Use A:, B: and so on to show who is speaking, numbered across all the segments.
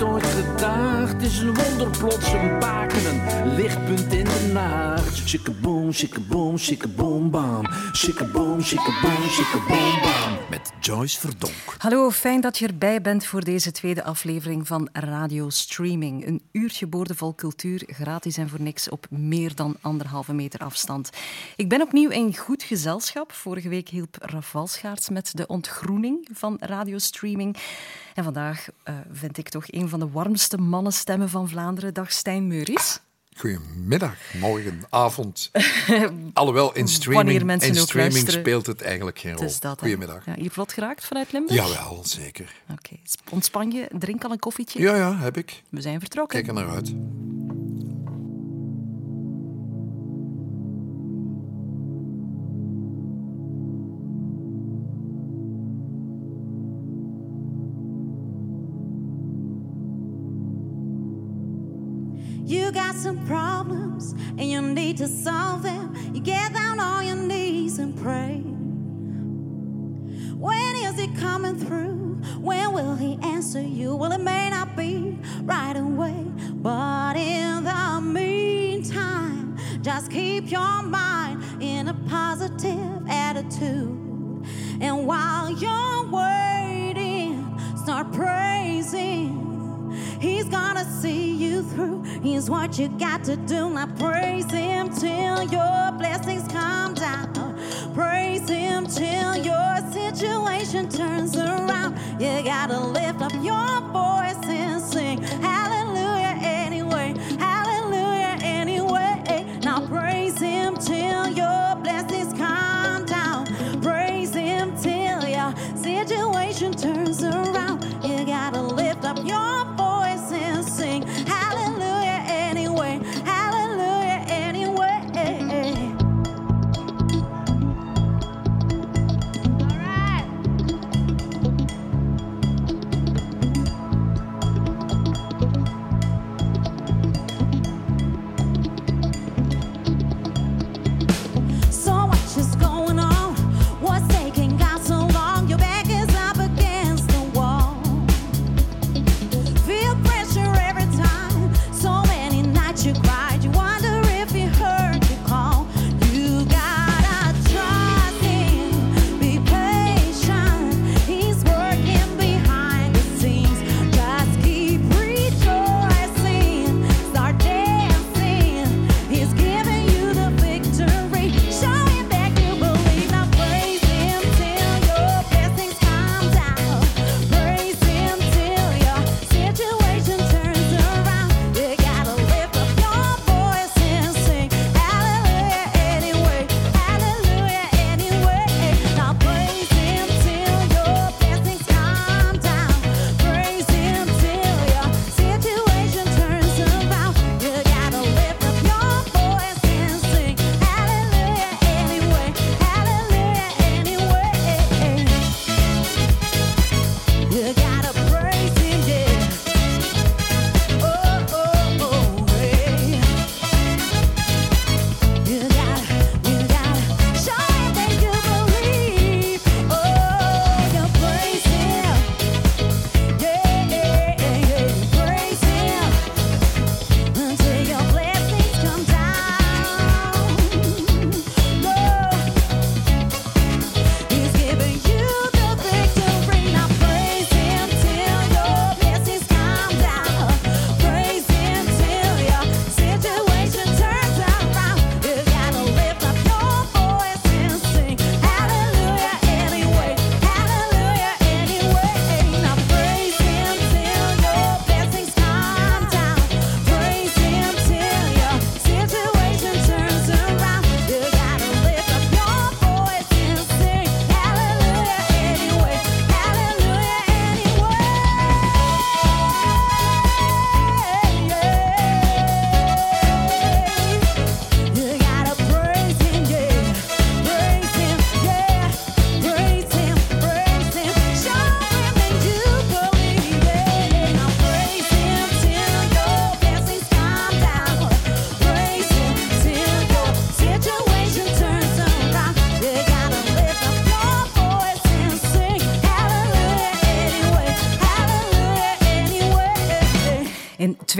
A: het ooit. Het is een wonder, plots een baken, een lichtpunt in de nacht. Shikkaboom, shikkaboom, shikkaboom, bam. Shikkaboom, shikkaboom, shikkaboom, bam. Met Joyce Verdonk.
B: Hallo, fijn dat je erbij bent voor deze tweede aflevering van Radio Streaming. Een uurtje boordevol cultuur, gratis en voor niks, op meer dan anderhalve meter afstand. Ik ben opnieuw in goed gezelschap. Vorige week hielp Schaarts met de ontgroening van Radio Streaming. En vandaag uh, vind ik toch een van de warmste mannenstemmen van Vlaanderen. Dag Stijn Meuris.
C: Goedemiddag, morgen, avond. Alhoewel, in streaming, in streaming speelt het eigenlijk geen rol.
B: Dat,
C: Goedemiddag.
B: Ja, je vlot geraakt vanuit Limburg?
C: Jawel, zeker.
B: Oké. Ontspan je, drink al een koffietje?
C: Ja, ja, heb ik.
B: We zijn vertrokken.
C: Kijk er naar uit.
D: You got some problems and you need to solve them. You get down on your knees and pray. When is he coming through? When will he answer you? Well, it may not be right away, but in the meantime, just keep your mind in a positive attitude. And while you're waiting, start praising. He's gonna see you through. He's what you got to do. Now praise Him till your blessings come down. Praise Him till your situation turns around. You gotta lift up your voice and sing Hallelujah anyway. Hallelujah anyway. Now praise Him till your blessings come down. Praise Him till your situation turns around. You gotta lift up your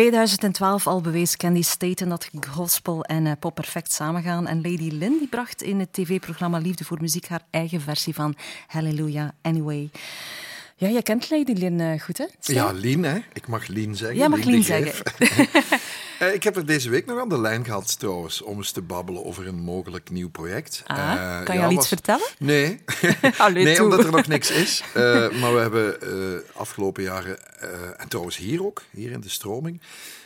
B: 2012 al bewees Candy Staten dat gospel en uh, pop perfect samengaan. En Lady Lynn die bracht in het tv-programma Liefde voor Muziek haar eigen versie van Hallelujah Anyway. Ja, je kent Lady Lynn uh, goed, hè?
C: Ja, Lien, hè? Ik mag Lien zeggen.
B: Ja, mag Lien zeggen.
C: uh, ik heb er deze week nog aan de lijn gehad, trouwens, om eens te babbelen over een mogelijk nieuw project.
B: Ah, uh, kan je al iets vertellen?
C: Nee, nee omdat er nog niks is. maar we hebben afgelopen jaren, en trouwens hier ook, hier in de stroming,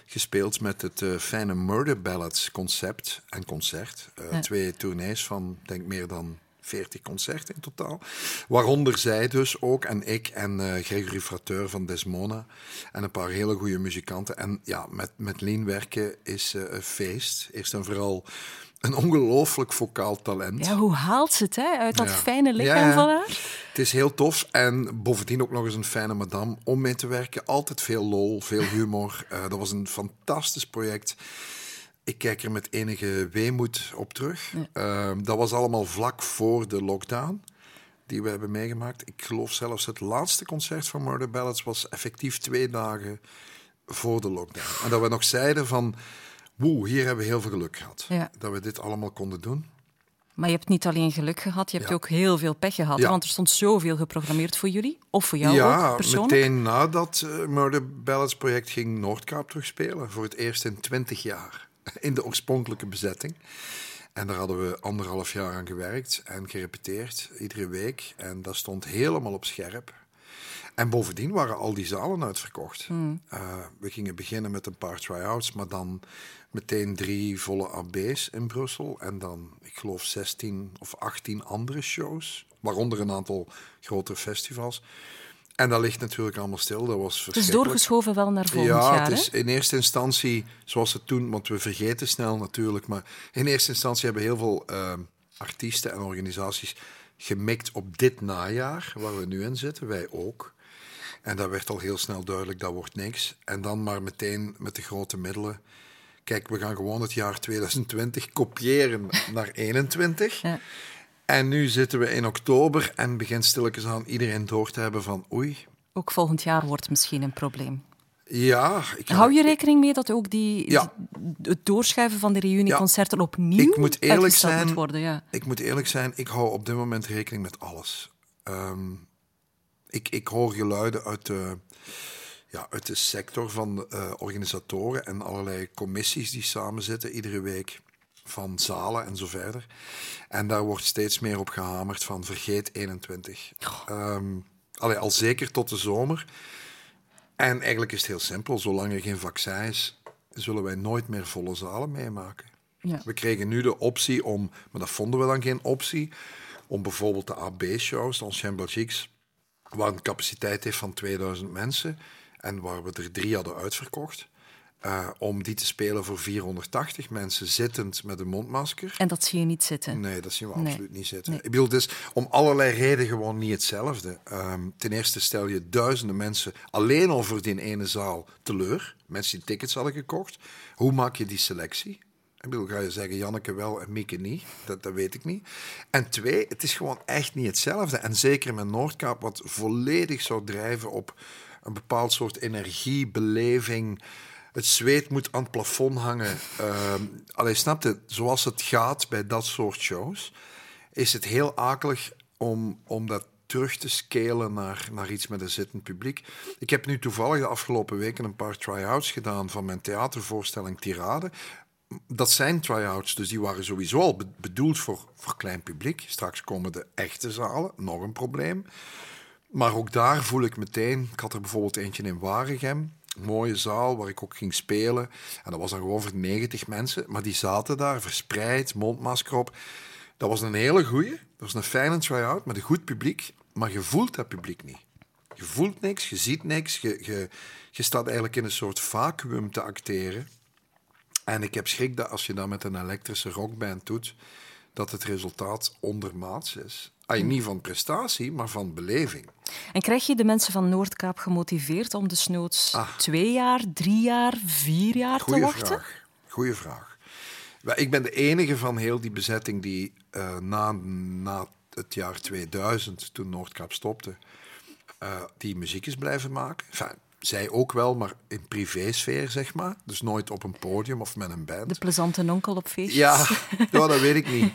C: gespeeld met het fijne Murder Ballads concept en concert. Twee tournees van, denk meer dan 40 concerten in totaal. Waaronder zij dus ook en ik en uh, Gregory Frateur van Desmona. En een paar hele goede muzikanten. En ja, met, met Lien werken is uh, een feest. Eerst en vooral een ongelooflijk vocaal talent.
B: Ja, hoe haalt ze het hè? uit dat fijne lichaam van haar?
C: Het is heel tof en bovendien ook nog eens een fijne madame om mee te werken. Altijd veel lol, veel humor. Uh, dat was een fantastisch project. Ik kijk er met enige weemoed op terug. Ehm, dat was allemaal vlak voor de lockdown die we hebben meegemaakt. Ik geloof zelfs het laatste concert van Murder Ballads was effectief twee dagen voor de lockdown. En dat we nog zeiden van, woe, hier hebben we heel veel geluk gehad. Dat we dit allemaal konden doen.
B: Maar je hebt niet alleen geluk gehad, je hebt ook heel veel pech gehad. Want er stond zoveel geprogrammeerd voor jullie, of voor jou ook persoonlijk.
C: Ja, meteen nadat uh, Murder Ballads project ging Noordkaap terugspelen. Voor het eerst in twintig jaar in de oorspronkelijke bezetting. En daar hadden we anderhalf jaar aan gewerkt en gerepeteerd, iedere week. En dat stond helemaal op scherp. En bovendien waren al die zalen uitverkocht. Hmm. Uh, we gingen beginnen met een paar try-outs, maar dan meteen drie volle AB's in Brussel. En dan, ik geloof, 16 of 18 andere shows. Waaronder een aantal grotere festivals. En dat ligt natuurlijk allemaal stil. Dat was
B: het is doorgeschoven wel naar volgend
C: ja,
B: jaar.
C: Ja, het is in eerste instantie, zoals het toen, want we vergeten snel natuurlijk, maar in eerste instantie hebben heel veel uh, artiesten en organisaties gemikt op dit najaar, waar we nu in zitten, wij ook. En dat werd al heel snel duidelijk, dat wordt niks. En dan maar meteen met de grote middelen. Kijk, we gaan gewoon het jaar 2020 kopiëren naar 21. Ja. En nu zitten we in oktober en begint stilletjes aan iedereen door te hebben van oei.
B: Ook volgend jaar wordt misschien een probleem.
C: Ja. Ik
B: Hou je rekening mee dat ook die, het doorschuiven van de reunieconcerten ja. opnieuw ik moet eerlijk zijn, moet worden? Ja.
C: Ik moet eerlijk zijn, ik hou op dit moment rekening met alles. Um, ik, ik hoor geluiden uit de, ja, uit de sector van uh, organisatoren en allerlei commissies die samenzitten iedere week van zalen en zo verder. En daar wordt steeds meer op gehamerd van vergeet 21. Um, allee, al zeker tot de zomer. En eigenlijk is het heel simpel. Zolang er geen vaccin is, zullen wij nooit meer volle zalen meemaken. Ja. We kregen nu de optie om, maar dat vonden we dan geen optie, om bijvoorbeeld de AB-shows, de Ancien Belgiques, waar een capaciteit heeft van 2000 mensen en waar we er drie hadden uitverkocht, uh, om die te spelen voor 480 mensen zittend met een mondmasker.
B: En dat zie je niet zitten?
C: Nee, dat zien we absoluut niet zitten. Ik bedoel, het is om allerlei redenen gewoon niet hetzelfde. Um, ten eerste stel je duizenden mensen alleen al voor die ene zaal teleur. Mensen die tickets hadden gekocht. Hoe maak je die selectie? Ik bedoel, ga je zeggen Janneke wel en Mieke niet? Dat, dat weet ik niet. En twee, het is gewoon echt niet hetzelfde. En zeker met Noordkaap, wat volledig zou drijven op een bepaald soort energie, beleving het zweet moet aan het plafond hangen. Uh, allee, snap? Zoals het gaat bij dat soort shows, is het heel akelig om, om dat terug te scalen naar, naar iets met een zittend publiek. Ik heb nu toevallig de afgelopen weken een paar try-outs gedaan van mijn theatervoorstelling Tirade. Dat zijn try-outs, dus die waren sowieso al bedoeld voor, voor klein publiek. Straks komen de echte zalen, nog een probleem. Maar ook daar voel ik meteen, ik had er bijvoorbeeld eentje in Waregem, mooie zaal waar ik ook ging spelen. En dat was dan gewoon voor 90 mensen. Maar die zaten daar verspreid, mondmasker op. Dat was een hele goeie. Dat was een fijne try-out met een goed publiek. Maar je voelt dat publiek niet. Je voelt niks, je ziet niks. Je, je, je staat eigenlijk in een soort vacuüm te acteren. En ik heb schrik dat als je dat met een elektrische rockband doet, dat het resultaat ondermaats is. Ah, niet van prestatie, maar van beleving.
B: En krijg je de mensen van Noordkaap gemotiveerd om de snoots ah. twee jaar, drie jaar, vier jaar
C: Goeie
B: te wachten?
C: Vraag. Goeie vraag. Ik ben de enige van heel die bezetting die uh, na, na het jaar 2000, toen Noordkaap stopte, uh, die muziek is blijven maken. Enfin, zij ook wel, maar in privésfeer, zeg maar. Dus nooit op een podium of met een band.
B: De plezante onkel op feestjes.
C: Ja, ja, dat weet ik niet.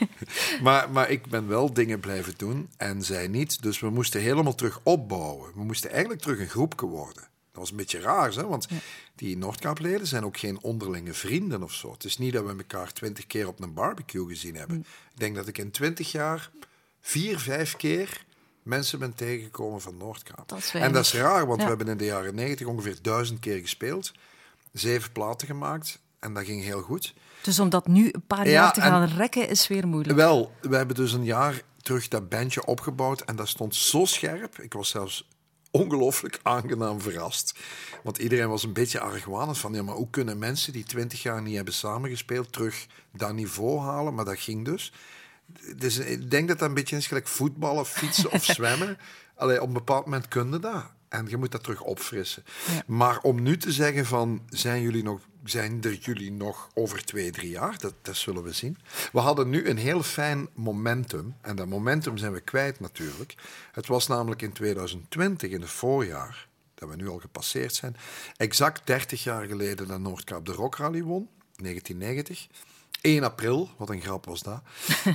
C: Maar, maar ik ben wel dingen blijven doen en zij niet. Dus we moesten helemaal terug opbouwen. We moesten eigenlijk terug een groepje worden. Dat was een beetje raar, hè? want die Noordkaapleden zijn ook geen onderlinge vrienden of zo. Het is niet dat we elkaar twintig keer op een barbecue gezien hebben.
B: Mm.
C: Ik denk dat ik in twintig jaar vier, vijf keer mensen ben tegengekomen van Noordkaap. En dat is raar, want
B: Ja.
C: we hebben in de jaren negentig ongeveer duizend keer gespeeld. Zeven platen gemaakt en dat ging heel goed.
B: Dus om dat nu een paar
C: Ja,
B: jaar te gaan rekken, is weer moeilijk.
C: Wel, we hebben dus een jaar terug dat bandje opgebouwd en dat stond zo scherp. Ik was zelfs ongelooflijk aangenaam verrast. Want iedereen was een beetje argwanend van, ja, maar hoe kunnen mensen die twintig jaar niet hebben samengespeeld terug dat niveau halen? Maar dat ging dus. Dus ik denk dat dat een beetje is gelijk voetballen, fietsen of zwemmen. Allee, op een bepaald moment kun je dat. En je moet dat terug opfrissen. Maar om nu te zeggen van, zijn, jullie nog, zijn er jullie nog over twee, drie jaar? Dat, dat zullen we zien. We hadden nu een heel fijn momentum. En dat momentum zijn we kwijt natuurlijk. Het was namelijk in 2020, in het voorjaar, dat we nu al gepasseerd zijn, exact 30 jaar geleden dat Noordkaap de Rock Rally won, 1990. 1 april, wat een grap was dat.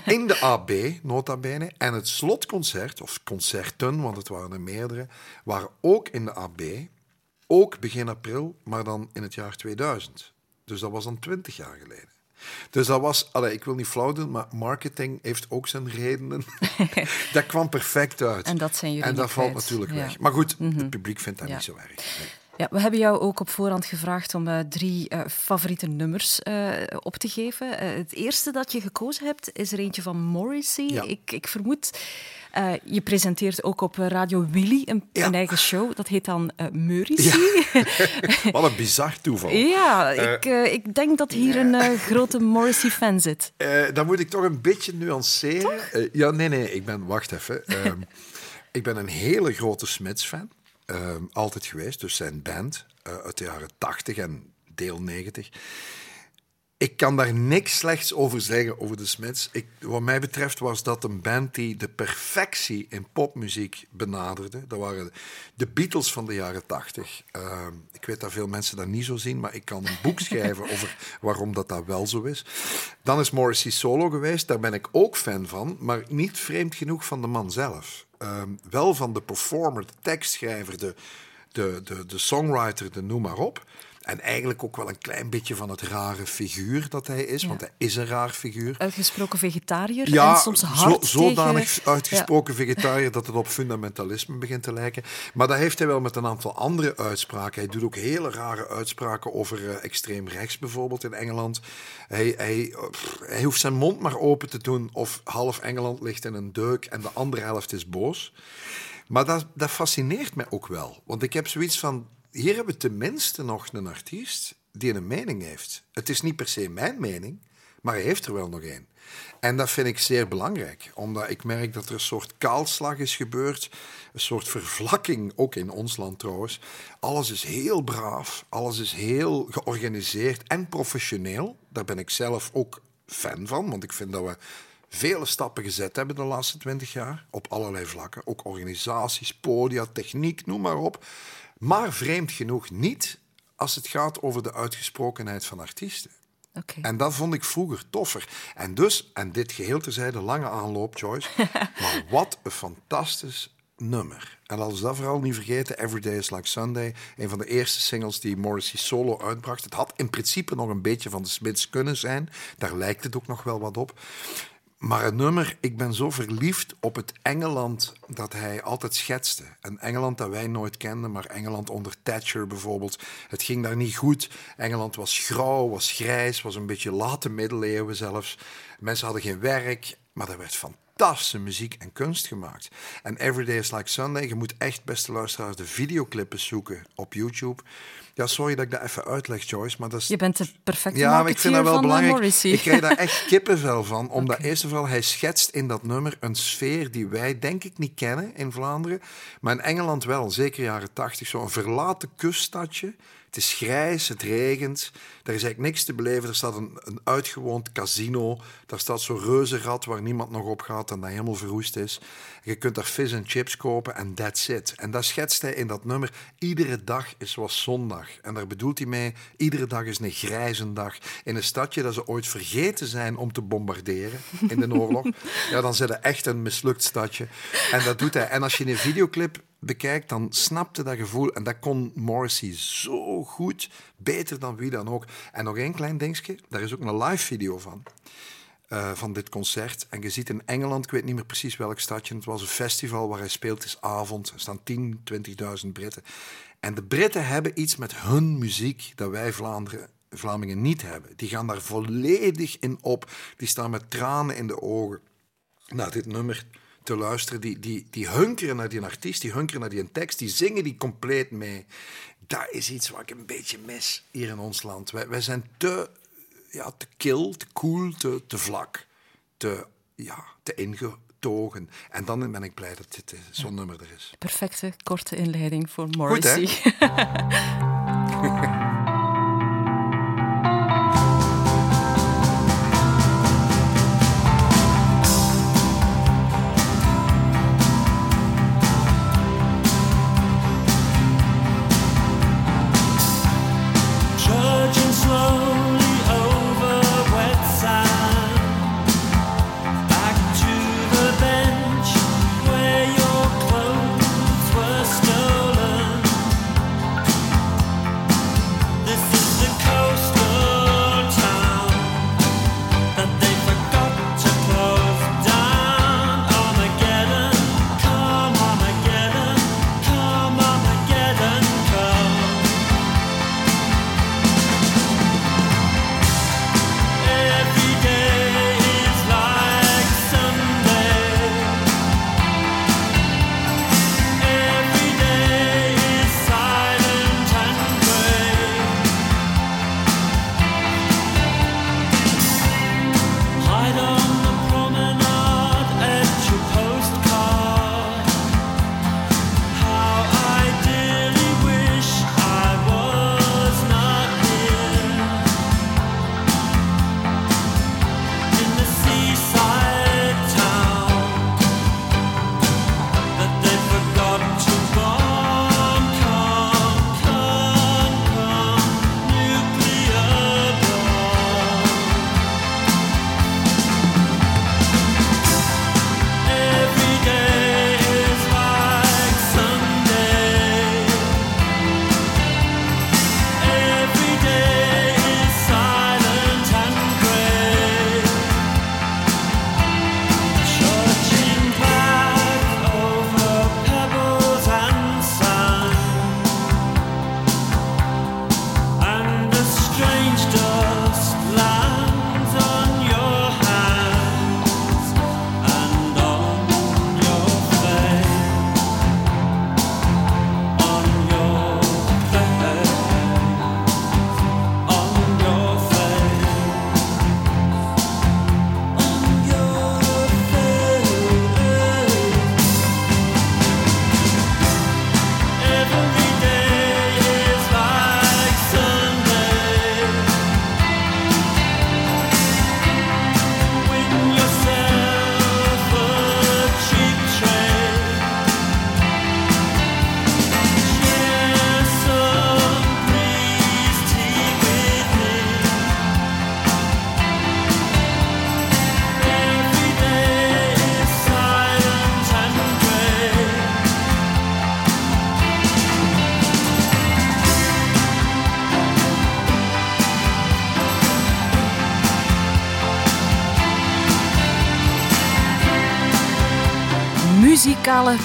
C: In de AB, nota bene. En het slotconcert, of concerten, want het waren er meerdere, waren ook in de AB. Ook begin april, maar dan in het jaar 2000. Dus dat was dan 20 jaar geleden. Dus dat was, allee, ik wil niet flauw doen, maar marketing heeft ook zijn redenen. dat kwam perfect uit.
B: En dat zijn jullie
C: En dat valt natuurlijk
B: Ja. Mhm.
C: weg. Maar goed, het publiek vindt dat
B: Ja.
C: niet zo erg. Nee.
B: Ja, we hebben jou ook op voorhand gevraagd om eh, drie eh, favoriete nummers eh, op te geven. Het eerste dat je gekozen hebt is er eentje van Morrissey.
C: Ja.
B: Ik, ik vermoed, je presenteert ook op Radio Willy een,
C: Ja.
B: een eigen show. Dat heet dan Morrissey.
C: Wat een bizar toeval.
B: Ja, ik, ik denk dat hier een grote Morrissey-fan zit.
C: Dan moet ik toch een beetje nuanceren. Ja, nee, nee, ik ben, wacht even. Ehm, ik ben een hele grote Smits-fan. Ehm, altijd geweest, dus zijn band eh, uit de jaren 80 en deel 90. Ik kan daar niks slechts over zeggen, over de Smiths. Ik, wat mij betreft was dat een band die de perfectie in popmuziek benaderde. Dat waren de Beatles van de jaren tachtig. ik weet dat veel mensen dat niet zo zien, maar ik kan een boek schrijven over waarom dat, dat wel zo is. Dan is Morrissey solo geweest, daar ben ik ook fan van, maar niet vreemd genoeg van de man zelf. Ehm, wel van de performer, de tekstschrijver, de, de, de, de songwriter, de noem maar op. En eigenlijk ook wel een klein beetje van het rare figuur dat hij is, want hij is een raar figuur.
B: Uitgesproken vegetariër
C: Ja,
B: en soms
C: zo,
B: hard
C: zodanig
B: tegen...
C: uitgesproken vegetariër dat het op fundamentalisme begint te lijken. Maar dat heeft hij wel met een aantal andere uitspraken. Hij doet ook hele rare uitspraken over eh, extreem rechts bijvoorbeeld in Engeland. Hij, hij, eh, pff, hij hoeft zijn mond maar open te doen of half Engeland ligt in een deuk en de andere helft is boos. Maar dat, dat fascineert mij ook wel. Want ik heb zoiets van, hier hebben we tenminste nog een artiest die een mening heeft. Het is niet per se mijn mening, maar hij heeft er wel nog één. En dat vind ik zeer belangrijk, omdat ik merk dat er een soort kaalslag is gebeurd, een soort vervlakking, ook in ons land trouwens. Alles is heel braaf, alles is heel georganiseerd en professioneel. Daar ben ik zelf ook fan van, want ik vind dat we vele stappen gezet hebben de laatste twintig jaar, op allerlei vlakken. Ook organisaties, podia, techniek, noem maar op. Maar vreemd genoeg niet als het gaat over de uitgesprokenheid van artiesten. En dat vond ik vroeger toffer. En dus, en dit geheel terzijde, lange aanloop, Joyce. maar wat een fantastisch nummer. En we dat vooral niet vergeten. Every Day is Like Sunday. Een van de eerste singles die Morrissey solo uitbracht. Het had in principe nog een beetje van de Smiths kunnen zijn. Daar lijkt het ook nog wel wat op. Maar een nummer, ik ben zo verliefd op het Engeland dat hij altijd schetste. Een Engeland dat wij nooit kenden, maar Engeland onder Thatcher bijvoorbeeld. Het ging daar niet goed. Engeland was grauw, was grijs, was een beetje late middeleeuwen zelfs. Mensen hadden geen werk, maar er werd fantastische muziek en kunst gemaakt. En Every Day is Like Sunday, je moet echt, beste luisteraars, de videoclippen zoeken op YouTube. Ja, sorry dat ik dat even uitleg, Joyce, maar dat is...
B: Je bent de perfecte
C: Ja, maar ik vind dat wel
B: eh,
C: belangrijk. Ik krijg daar echt kippenvel van. Omdat eerst en vooral, hij schetst in dat nummer een sfeer die wij denk ik niet kennen in Vlaanderen. Maar in Engeland wel, zeker jaren tachtig. Zo'n verlaten kuststadje. Het is grijs, het regent. Er is eigenlijk niks te beleven. Er staat een, een uitgewoond casino. Daar staat zo'n reuzenrad waar niemand nog op gaat en dat helemaal verroest is. Je kunt daar vis en chips kopen en that's it. En dat schetst hij in dat nummer. Iedere dag is zoals zondag. En daar bedoelt hij mee, iedere dag is een grijze dag. In een stadje dat ze ooit vergeten zijn om te bombarderen in de oorlog. ja, dan zit er echt een mislukt stadje. En dat doet hij. En als je een videoclip bekijkt, dan snapte dat gevoel. En dat kon Morrissey zo goed, beter dan wie dan ook. En nog één klein dingetje, daar is ook een live video van. Uh, van dit concert. En je ziet in Engeland, ik weet niet meer precies welk stadje, het was een festival waar hij speelt, is avond. Er staan 10, 20.000 Britten. En de Britten hebben iets met hun muziek dat wij Vlaanderen, Vlamingen niet hebben. Die gaan daar volledig in op. Die staan met tranen in de ogen naar dit nummer te luisteren. Die, die, die hunkeren naar die artiest, die hunkeren naar die tekst, die zingen die compleet mee. Dat is iets wat ik een beetje mis hier in ons land. Wij, wij zijn te, ja, te kil, te cool, te, te vlak, te, ja, te ingetogen. En dan ben ik blij dat dit eh, zo'n nummer er is.
E: Perfecte, korte inleiding voor Morrissey. Goed,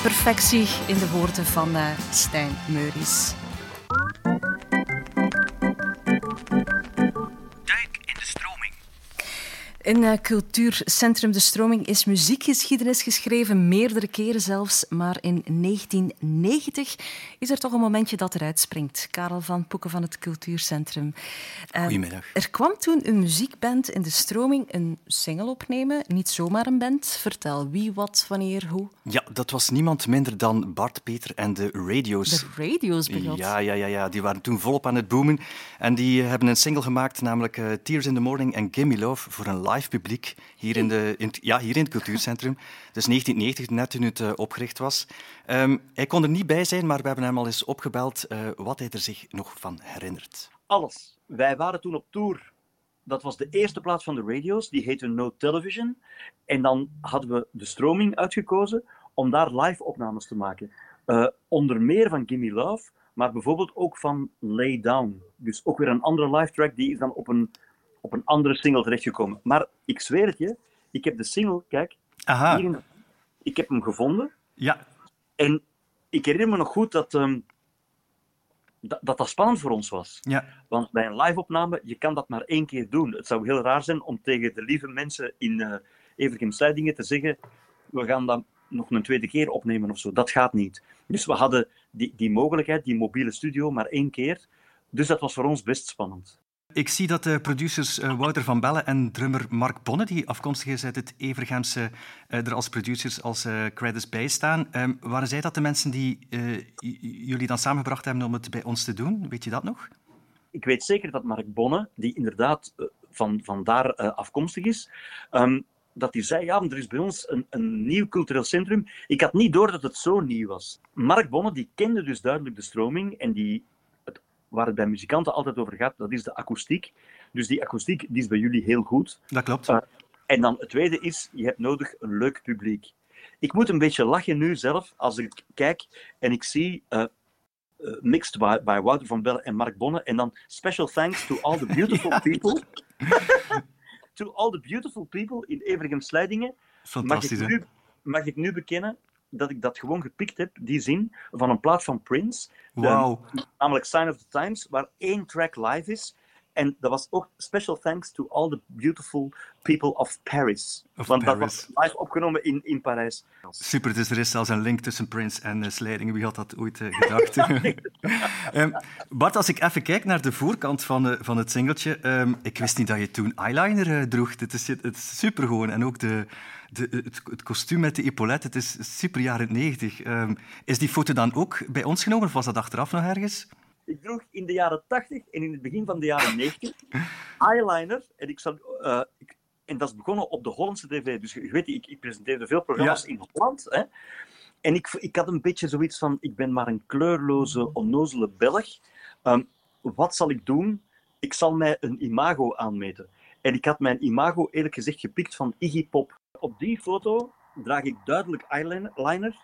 E: perfectie in de woorden van uh, Stijn Meuris.
B: In uh, Cultuurcentrum De Stroming is muziekgeschiedenis geschreven, meerdere keren zelfs. Maar in 1990 is er toch een momentje dat eruit springt. Karel van Poeken van het Cultuurcentrum.
F: Uh, Goedemiddag.
B: Er kwam toen een muziekband in De Stroming een single opnemen. Niet zomaar een band. Vertel wie, wat, wanneer, hoe.
F: Ja, dat was niemand minder dan Bart Peter en de Radio's.
B: De Radio's, bedoeld.
F: Ja, ja, ja, ja, die waren toen volop aan het boomen. En die hebben een single gemaakt, namelijk uh, Tears in the Morning en Gimme Love, voor een live publiek hier in, de, in, ja, hier in het cultuurcentrum. Dus 1990, net toen het uh, opgericht was. Um, hij kon er niet bij zijn, maar we hebben hem al eens opgebeld uh, wat hij er zich nog van herinnert.
G: Alles. Wij waren toen op tour. Dat was de eerste plaats van de radio's, die heette No Television. En dan hadden we de stroming uitgekozen om daar live opnames te maken. Uh, onder meer van Gimme Love, maar bijvoorbeeld ook van Lay Down. Dus ook weer een andere live track, die is dan op een op een andere single terechtgekomen. Maar ik zweer het je, ik heb de single, kijk,
F: Aha.
G: Ik heb hem gevonden.
F: Ja.
G: En ik herinner me nog goed dat, um, dat, dat, dat spannend voor ons was.
F: Ja.
G: Want bij een live-opname, je kan dat maar één keer doen. Het zou heel raar zijn om tegen de lieve mensen in uh, Evergem Sluitingen te zeggen, we gaan dat nog een tweede keer opnemen of zo. Dat gaat niet. Dus we hadden die, die mogelijkheid, die mobiele studio, maar één keer. Dus dat was voor ons best spannend.
F: Ik zie dat de producers uh, Wouter van Bellen en drummer Mark Bonne, die afkomstig is uit het Evergemse, uh, er als producers als uh, credits bij staan. Um, waren zij dat de mensen die jullie dan samengebracht hebben om het bij ons te doen? Weet je dat nog?
G: Ik weet zeker dat Mark Bonne, die inderdaad van, van daar afkomstig is, um, dat hij zei, ja, er is bij ons een, een nieuw cultureel centrum. Ik had niet door dat het zo nieuw was. Mark Bonne, die kende dus duidelijk de stroming en die waar het bij muzikanten altijd over gaat, dat is de akoestiek. Dus die akoestiek die is bij jullie heel goed.
F: Dat klopt. Uh,
G: en dan het tweede is, je hebt nodig een leuk publiek. Ik moet een beetje lachen nu zelf als ik kijk en ik zie uh, uh, mixed by, by Wouter van Bellen en Mark Bonne en dan special thanks to all the beautiful ja. people. to all the beautiful people in Evergem Slijdingen.
F: Fantastisch,
G: mag ik, nu, mag ik nu bekennen dat ik dat gewoon gepikt heb, die zin, van een plaat van Prince.
F: Wow.
G: Namelijk Sign of the Times, waar één track live is. En dat was ook special thanks to all the beautiful people of Paris.
F: Of
G: Want
F: Paris.
G: dat was live opgenomen in, in Parijs.
F: Super, dus er is zelfs een link tussen Prince en uh, Slijdingen. Wie had dat ooit uh, gedacht? um, Bart, als ik even kijk naar de voorkant van, uh, van het singeltje. Um, ik wist niet dat je toen eyeliner droeg. Het is, het is super gewoon. En ook de, de, het, het, kostuum met de epaulet, het is super jaren negentig. Um, is die foto dan ook bij ons genomen of was dat achteraf nog ergens?
G: Ik droeg in de jaren 80 en in het begin van de jaren 90 eyeliner. En, ik zal, uh, ik, en dat is begonnen op de Hollandse tv. Dus je weet, ik, ik presenteerde veel programma's ja. in Holland. Hè. En ik, ik had een beetje zoiets van, ik ben maar een kleurloze, onnozele Belg. Um, wat zal ik doen? Ik zal mij een imago aanmeten. En ik had mijn imago eerlijk gezegd gepikt van Iggy Pop. Op die foto draag ik duidelijk eyeliner.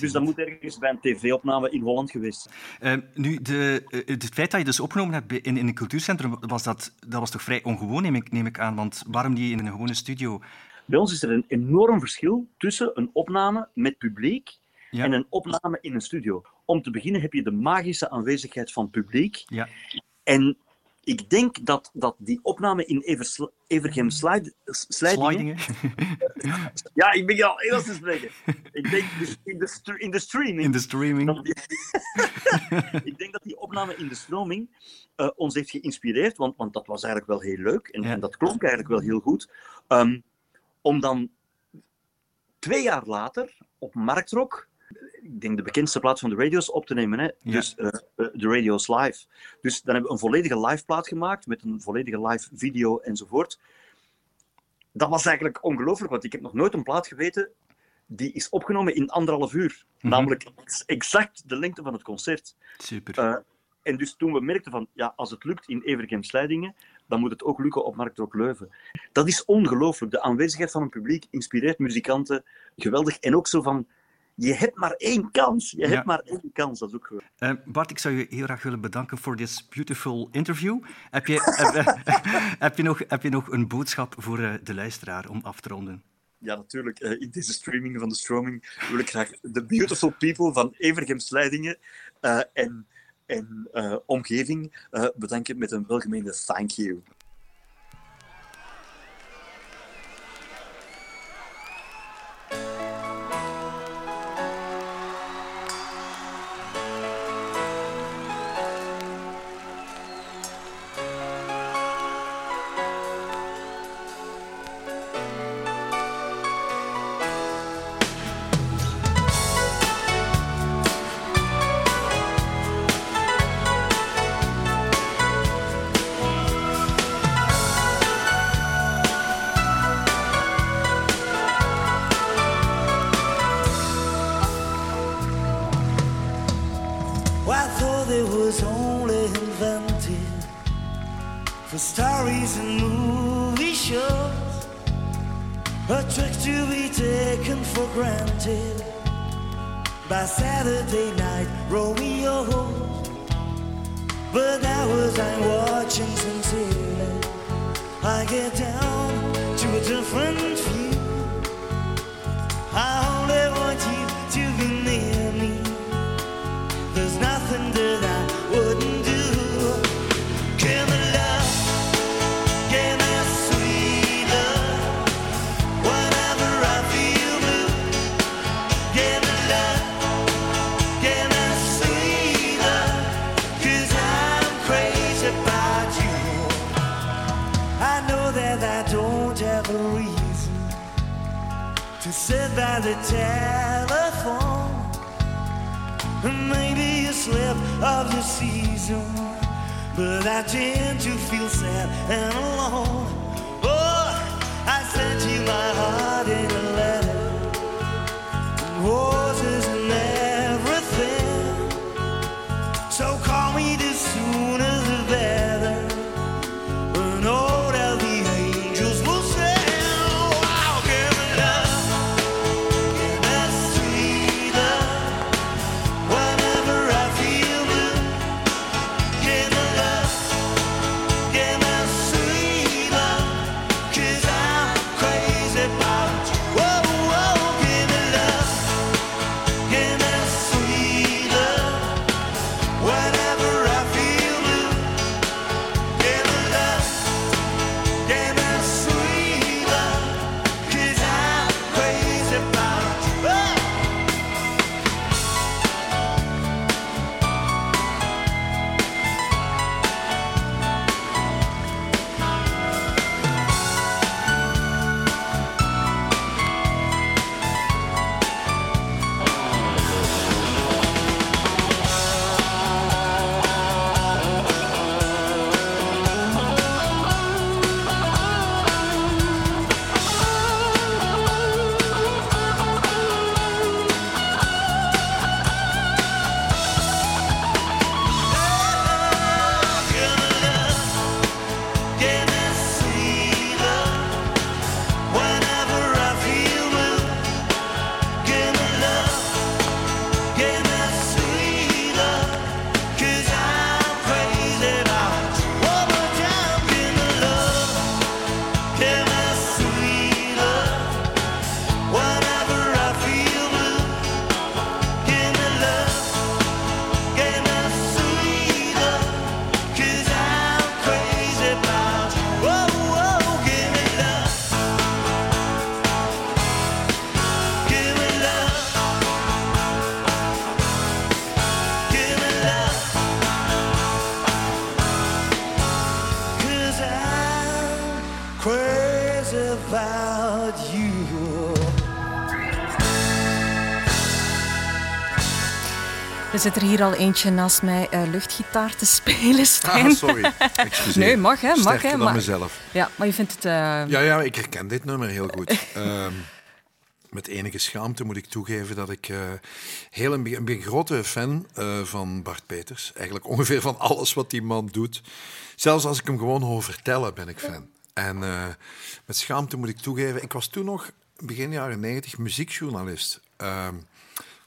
G: Dus dat moet ergens bij een tv-opname in Holland geweest
F: zijn. Uh, nu, de, uh, het feit dat je dus opgenomen hebt in, in een cultuurcentrum, was dat, dat was toch vrij ongewoon, neem ik, neem ik aan? Want waarom niet in een gewone studio?
G: Bij ons is er een enorm verschil tussen een opname met publiek ja. en een opname in een studio. Om te beginnen heb je de magische aanwezigheid van publiek.
F: Ja.
G: En ik denk dat, dat die opname in Eversl Evergem Slide Slijdingen... ja, ik ben al Engels te spreken. Ik denk in de, in de streaming...
F: In de streaming.
G: Die... ik denk dat die opname in de stroming uh, ons heeft geïnspireerd, want, want dat was eigenlijk wel heel leuk en, ja. en dat klonk eigenlijk wel heel goed. Um, om dan twee jaar later op Marktrock ik denk de bekendste plaat van de radio's op te nemen. Hè?
F: Ja.
G: Dus uh, de radio's live. Dus dan hebben we een volledige live plaat gemaakt met een volledige live video enzovoort. Dat was eigenlijk ongelooflijk, want ik heb nog nooit een plaat geweten die is opgenomen in anderhalf uur.
F: Mhm.
G: Namelijk exact de lengte van het concert.
F: Super.
G: Uh, en dus toen we merkten van, ja, als het lukt in Evergem Slijdingen, dan moet het ook lukken op Marktrock Leuven. Dat is ongelooflijk. De aanwezigheid van een publiek inspireert muzikanten geweldig. En ook zo van, je hebt maar één kans. Je hebt
F: Ja.
G: maar één kans. Dat is ook goed.
F: Eh, Bart, ik zou je heel graag willen bedanken voor dit beautiful interview. Heb je, heb, heb je, nog, heb je nog een boodschap voor eh, de luisteraar om af te ronden?
G: Ja, natuurlijk. eh, in deze streaming van de stroming wil ik graag de beautiful people van Evergem Slijdingen eh, en, en eh, omgeving eh, bedanken met een welgemeende thank you.
H: For stories and movie shows. A trick to be taken for granted by Saturday night Romeo. But as I'm watching sincerely, I get down to a different view. I only want you to be by the telephone. Maybe a slip of the season, but I tend to feel sad and alone. Oh, I sent you my heart in a letter, and
B: zit er hier al eentje naast mij eh, luchtgitaar te spelen, Stijn.
C: Ah, sorry. Excuseer.
B: Nee, mag hè, mag
C: Sterker
B: hè. maar-
C: mezelf.
B: Ja, maar je vindt het... eh,
C: Ja, ja, ik herken dit nummer heel goed. Ehm, met enige schaamte moet ik toegeven dat ik eh, heel een, een grote fan van Bart Peters. Eigenlijk ongeveer van alles wat die man doet. Zelfs als ik hem gewoon hoor vertellen, ben ik fan. En met schaamte moet ik toegeven, ik was toen nog begin jaren 90 muziekjournalist. Um,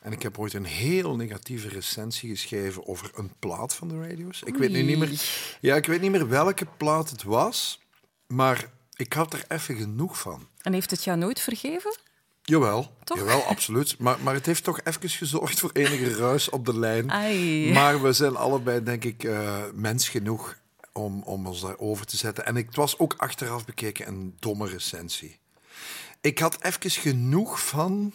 C: en ik heb ooit een heel negatieve recensie geschreven over een plaat van de radio's. Ik weet nu niet meer, ja, ik weet niet meer welke plaat het was, maar ik had er even genoeg van.
B: En heeft het jou nooit vergeven?
C: Jawel,
B: Toch?
C: jawel absoluut. Maar, maar het heeft toch even gezorgd voor enige ruis op de lijn.
B: Ai.
C: Maar we zijn allebei, denk ik, uh, mens genoeg om, om ons daarover te zetten. En het was ook achteraf bekeken een domme recensie. Ik had even genoeg van...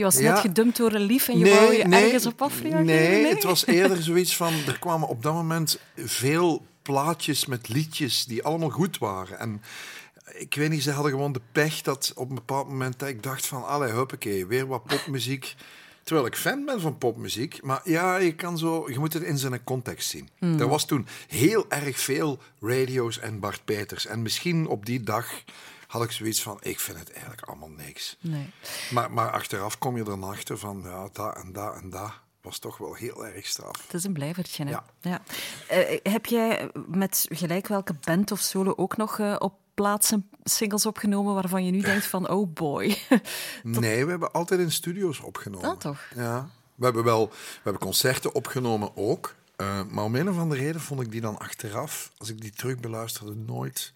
B: Je was net gedumpt door een lief en je nee, wou je
C: nee,
B: ergens op afreageren?
C: Nee, nee, het was eerder zoiets van... Er kwamen op dat moment veel plaatjes met liedjes die allemaal goed waren. En ik weet niet, ze hadden gewoon de pech dat op een bepaald moment dat ik dacht van... Allee, huppakee, weer wat popmuziek. Terwijl ik fan ben van popmuziek. Maar ja, je, kan zo, je moet het in zijn context zien. Mm. Er was toen heel erg veel radio's en Bart Peters. En misschien op die dag had ik zoiets van, ik vind het eigenlijk allemaal niks.
B: Nee.
C: Maar, maar achteraf kom je dan achter van, ja, dat en dat en dat. was toch wel heel erg straf.
B: Het is een blijvertje, hè?
C: Ja.
B: Ja. Eh, heb jij met gelijk welke band of solo ook nog eh, op plaatsen singles opgenomen waarvan je nu denkt van, oh boy.
C: Nee, we hebben altijd in studio's opgenomen.
B: Dat toch?
C: Ja. We hebben wel we hebben concerten opgenomen ook. Eh, maar om een of andere reden vond ik die dan achteraf, als ik die terug beluisterde, nooit,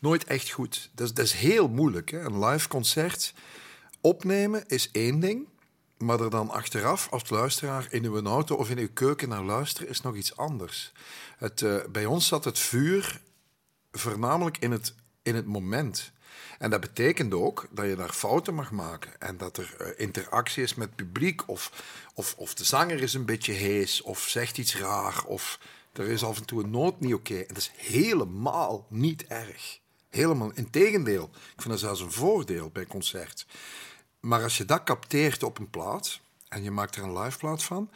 C: nooit echt goed. Dat is, dat is heel moeilijk. Hè? Een live concert opnemen is één ding. Maar er dan achteraf als luisteraar in uw auto of in uw keuken naar luisteren is nog iets anders. Het, eh, bij ons zat het vuur voornamelijk in het, in het moment. En dat betekent ook dat je daar fouten mag maken. En dat er eh, interactie is met publiek. Of, of, of de zanger is een beetje hees. Of zegt iets raar. Of er is af en toe een noot niet oké. En dat is helemaal niet erg. Helemaal, integendeel. Ik vind dat zelfs een voordeel bij concert. Maar als je dat capteert op een plaat. En je maakt er een live plaat van.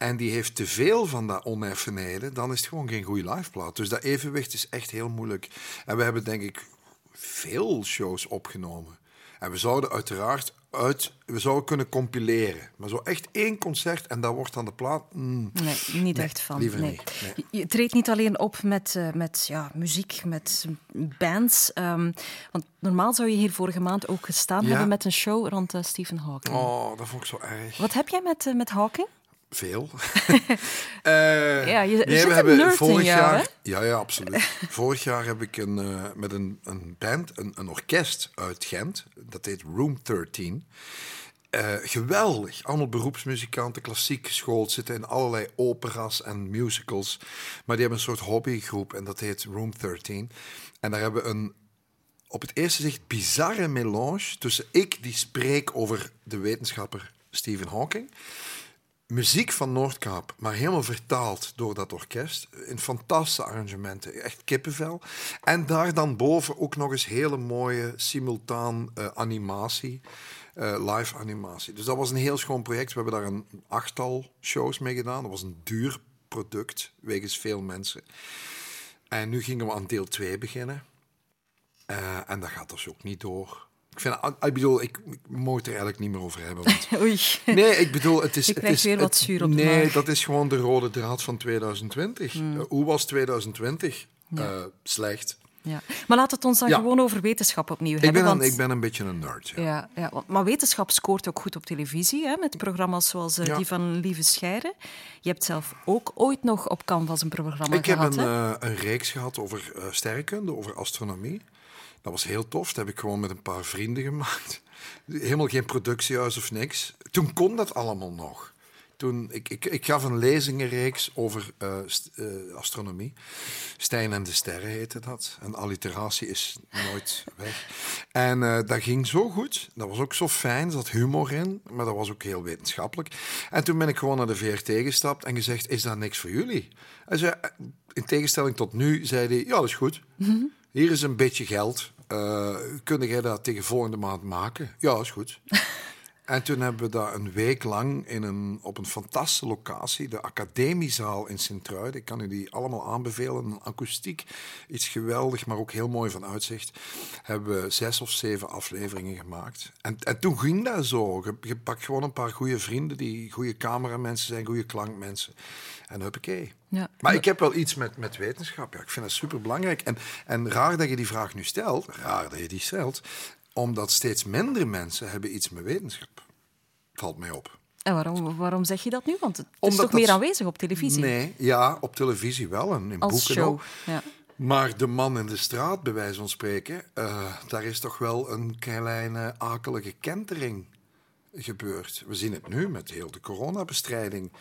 C: En die heeft te veel van dat oneffenheden, dan is het gewoon geen goede liveplaat. Dus dat evenwicht is echt heel moeilijk. En we hebben denk ik veel shows opgenomen. En we zouden uiteraard uit, we zouden kunnen compileren. Maar zo echt één concert en dat wordt dan de plaat. mm,
B: Nee, niet
C: Nee,
B: echt van.
C: liever
B: nee.
C: niet, nee.
B: Je, treedt niet alleen op met, eh, met ja, muziek, met bands. ehm, want normaal zou je hier vorige maand ook gestaan
C: Ja.
B: hebben met een show rond eh, Stephen Hawking.
C: Oh, dat vond ik zo erg.
B: Wat heb jij met, eh, met Hawking?
C: Veel. Eh,
B: Ja, je-
C: nee,
B: zit
C: we hebben vorig jaar. Ja, ja, absoluut. vorig jaar heb ik een, eh, met een, een band, een, een orkest uit Gent. Dat heet Room 13. Eh, geweldig. Allemaal beroepsmuzikanten, klassiek geschoold, zitten in allerlei opera's en musicals. Maar die hebben een soort hobbygroep en dat heet Room 13. En daar hebben we een op het eerste zicht bizarre melange tussen ik die spreek over de wetenschapper Stephen Hawking. Muziek van Noordkaap, maar helemaal vertaald door dat orkest. In fantastische arrangementen, echt kippenvel. En daar dan boven ook nog eens hele mooie simultaan eh, animatie, eh, live animatie. Dus dat was een heel schoon project. We hebben daar een achttal shows mee gedaan. Dat was een duur product, wegens veel mensen. En nu gingen we aan deel 2 beginnen. Eh, en dat gaat dus ook niet door. Ik, vind, ik bedoel, ik, ik moet het er eigenlijk niet meer over hebben. Want
B: Oei.
C: Nee, ik bedoel, het is...
B: Je
C: het is,
B: weer wat zuur op de
C: Nee, dat is gewoon de rode draad van 2020.
B: Hmm.
C: Eh, hoe was 2020? Eh, slecht.
B: Ja. Maar laat het ons dan
C: Ja.
B: gewoon over wetenschap opnieuw
C: Ik
B: hebben.
C: ben, een,
B: want-
C: ik ben een beetje een nerd. Ja.
B: Ja, ja, maar wetenschap scoort ook goed op televisie, hè, met programma's zoals eh, die van Lieve Scheire. Je hebt zelf ook ooit nog op Canvas een programma
C: Ik heb
B: gehad.
C: een,
B: hè?
C: eh, een reeks gehad over sterrenkunde, over astronomie. Dat was heel tof. Dat heb ik gewoon met een paar vrienden gemaakt. Helemaal geen productiehuis of niks. Toen kon dat allemaal nog. Toen, ik, ik, ik gaf een lezingenreeks over eh, eh, astronomie. Stijn en de sterren heette dat. En alliteratie is nooit weg. En eh, dat ging zo goed. Dat was ook zo fijn. Er zat humor in. Maar dat was ook heel wetenschappelijk. En toen ben ik gewoon naar de VRT gestapt en gezegd, is dat niks voor jullie? Zei, eh, in tegenstelling tot nu, zei hij, ja, dat is goed. Hier is een beetje geld. Eh kun jij dat tegen volgende maand maken? Ja, is goed. En toen hebben we dat een week lang in een, op een fantastische locatie, de Academiezaal in Sint-Truiden. Ik kan u die allemaal aanbevelen. Een akoestiek, iets geweldig, maar ook heel mooi van uitzicht. Hebben we zes of zeven afleveringen gemaakt. En, en toen ging dat zo. Je, je pakt gewoon een paar goede vrienden die goede cameramensen zijn, goede klankmensen. En huppakee.
B: Ja.
C: Maar ik heb wel iets met, met wetenschap. Ja. Ik vind dat super belangrijk. En, en raar dat je die vraag nu stelt, raar dat je die stelt, omdat steeds minder mensen hebben iets met wetenschap. Valt mij op.
B: En waarom, waarom zeg je dat nu? Want het is toch
C: dat-
B: meer aanwezig op televisie?
C: Nee, ja, op televisie wel en in
B: Als
C: boeken
B: show.
C: ook.
B: Ja.
C: Maar de man in de straat, bij wijze van spreken, eh, daar is toch wel een kleine akelige kentering gebeurd. We zien het nu met heel de coronabestrijding.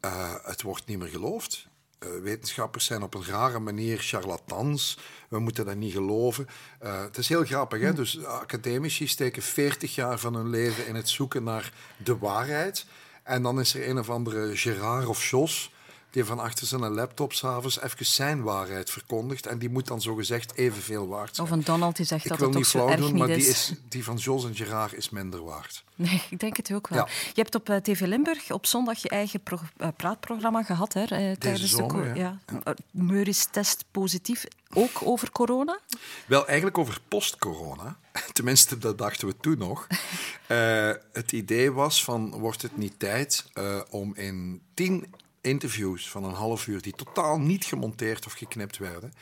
C: Eh, het wordt niet meer geloofd. Eh, wetenschappers zijn op een rare manier charlatans. We moeten dat niet geloven. Eh, het is heel grappig, hè? Dus academici steken 40 jaar van hun leven in het zoeken naar de waarheid. En dan is er een of andere Gerard of Jos die van achter zijn laptop s'avonds even zijn waarheid verkondigt. En die moet dan zogezegd evenveel waard zijn.
B: Of een Donald die zegt
C: Ik
B: dat
C: wil
B: het
C: niet
B: toch zo
C: flauw
B: erg
C: doen,
B: niet
C: maar die,
B: is.
C: is, die van Jos en Gerard is minder waard.
B: Nee, ik denk het ook wel.
C: Ja.
B: Je hebt op eh, TV Limburg op zondag je eigen eh, praatprogramma gehad. Hè, eh, tijdens
C: zomer,
B: de
C: ja.
B: ja. Meuris test positief, ook over corona.
C: Wel, eigenlijk over post-corona. Tenminste, dat dachten we toen nog. Het idee was van, wordt het niet tijd om in tien interviews van een half uur, die totaal niet gemonteerd of geknipt werden,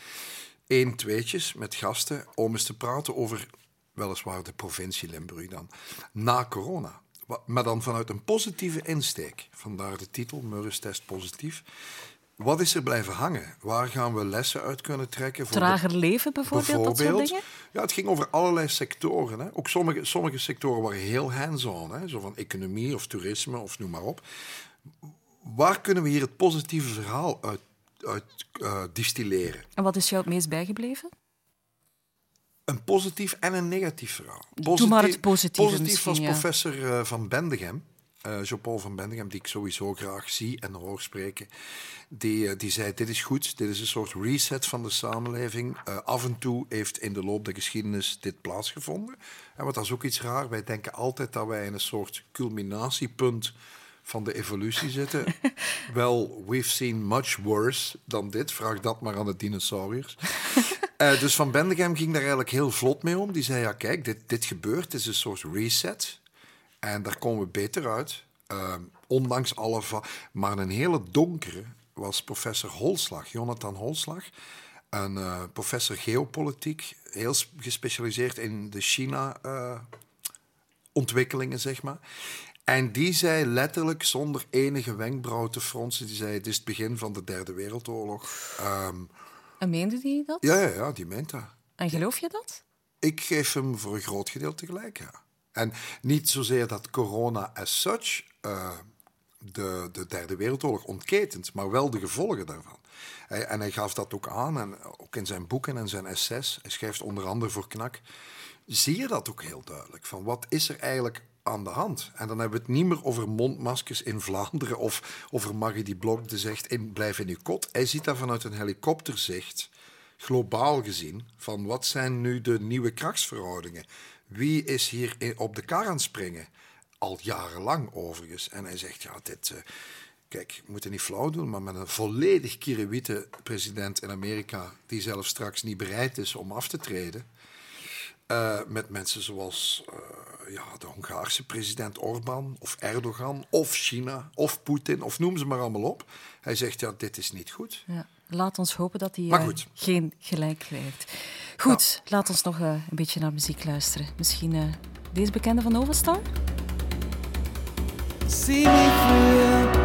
C: één, tweetjes met gasten, om eens te praten over, weliswaar de provincie Limburg dan, na corona. Maar dan vanuit een positieve insteek. Vandaar de titel, Murris test positief. Wat is er blijven hangen? Waar gaan we lessen uit kunnen trekken? voor de-
B: Trager leven bijvoorbeeld, dat soort dingen.
C: ja, het ging over allerlei sectoren. Hè. Ook sommige, sommige sectoren waren heel hands-on. Zo van economie of toerisme of noem maar op. Waar kunnen we hier het positieve verhaal uit, uit eh, distilleren?
B: En wat is jou het meest bijgebleven?
C: Een positief en een negatief verhaal.
B: Doe maar het positieve
C: Positief was professor eh, van Bendegem, eh Jean-Paul van Bendegem, die ik sowieso graag zie en hoor spreken. Die, die zei, dit is goed, dit is een soort reset van de samenleving. Af en toe heeft in de loop der geschiedenis dit plaatsgevonden. En wat dat is ook iets raar, wij denken altijd dat wij in een soort culminatiepunt van de evolutie zitten. Wel, we've seen much worse dan dit. Vraag dat maar aan de dinosauriërs. Eh, dus Van Bendegem ging daar eigenlijk heel vlot mee om. Die zei, ja kijk, dit, dit gebeurt, het is een soort reset. En daar komen we beter uit. Eh, ondanks alle... Maar een hele donkere was professor Holslag, Jonathan Holslag. Een eh, professor geopolitiek, heel gespecialiseerd in de China-ontwikkelingen, zeg maar. En die zei letterlijk, zonder enige wenkbrauw te fronsen, die zei, het is het begin van de Derde Wereldoorlog. Ehm,
B: En meende die dat?
C: ja, ja, ja, die meent dat.
B: En geloof je dat?
C: Ik geef hem voor een groot gedeelte gelijk, ja. En niet zozeer dat corona as such eh, de, de Derde Wereldoorlog ontketent, maar wel de gevolgen daarvan. Hij- en hij gaf dat ook aan, en ook in zijn boeken en zijn essays. Hij schrijft onder andere voor Knak. Zie je dat ook heel duidelijk? Van wat is er eigenlijk aan de hand? En dan hebben we het niet meer over mondmaskers in Vlaanderen of over Maggie die zegt, blijf in uw kot. Hij ziet dat vanuit een helikopterzicht globaal gezien, van wat zijn nu de nieuwe krachtsverhoudingen? Wie is hier op de kar aan het springen? Al jarenlang overigens. En hij zegt, ja, dit... eh, kijk, we moeten niet flauw doen, maar met een volledig kierenwitte president in Amerika, die zelfs straks niet bereid is om af te treden, eh, met mensen zoals eh, ja, de Hongaarse president Orbán of Erdogan of China of Poetin of noem ze maar allemaal op. Hij zegt, ja, dit is niet goed.
B: Ja. Laat ons hopen dat hij eh, geen gelijk krijgt. Goed, laat ons nog eh, een beetje naar muziek luisteren. Misschien eh, deze bekende van?
I: See me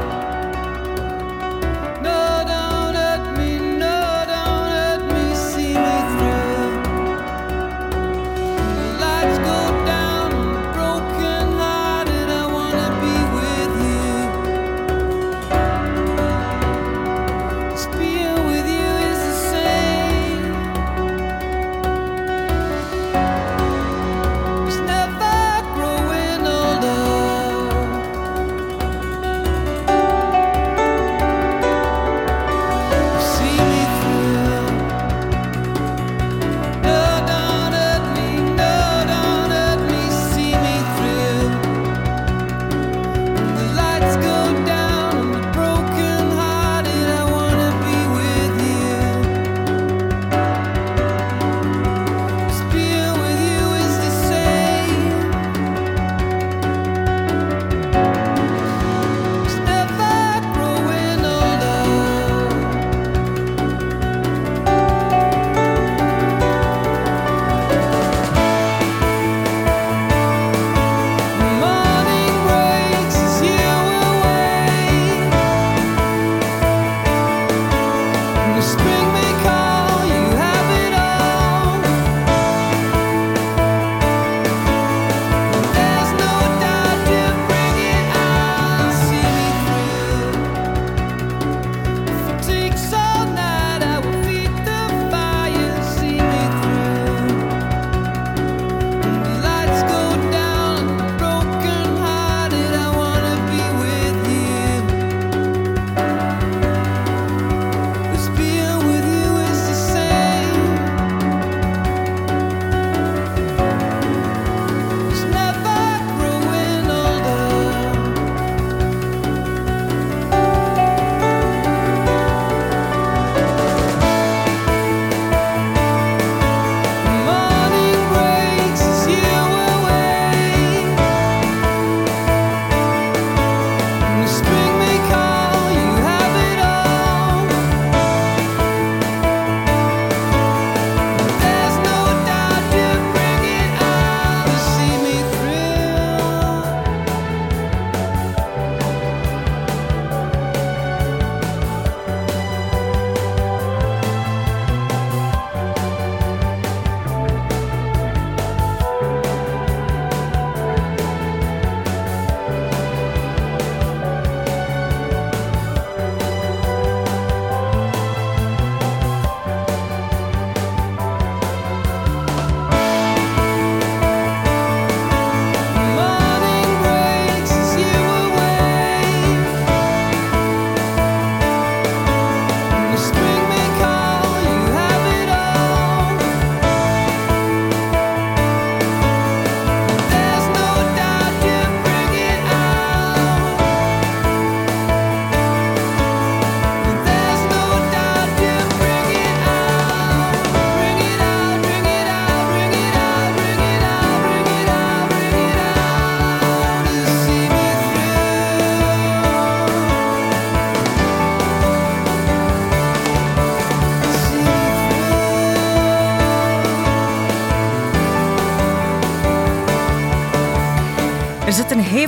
B: spring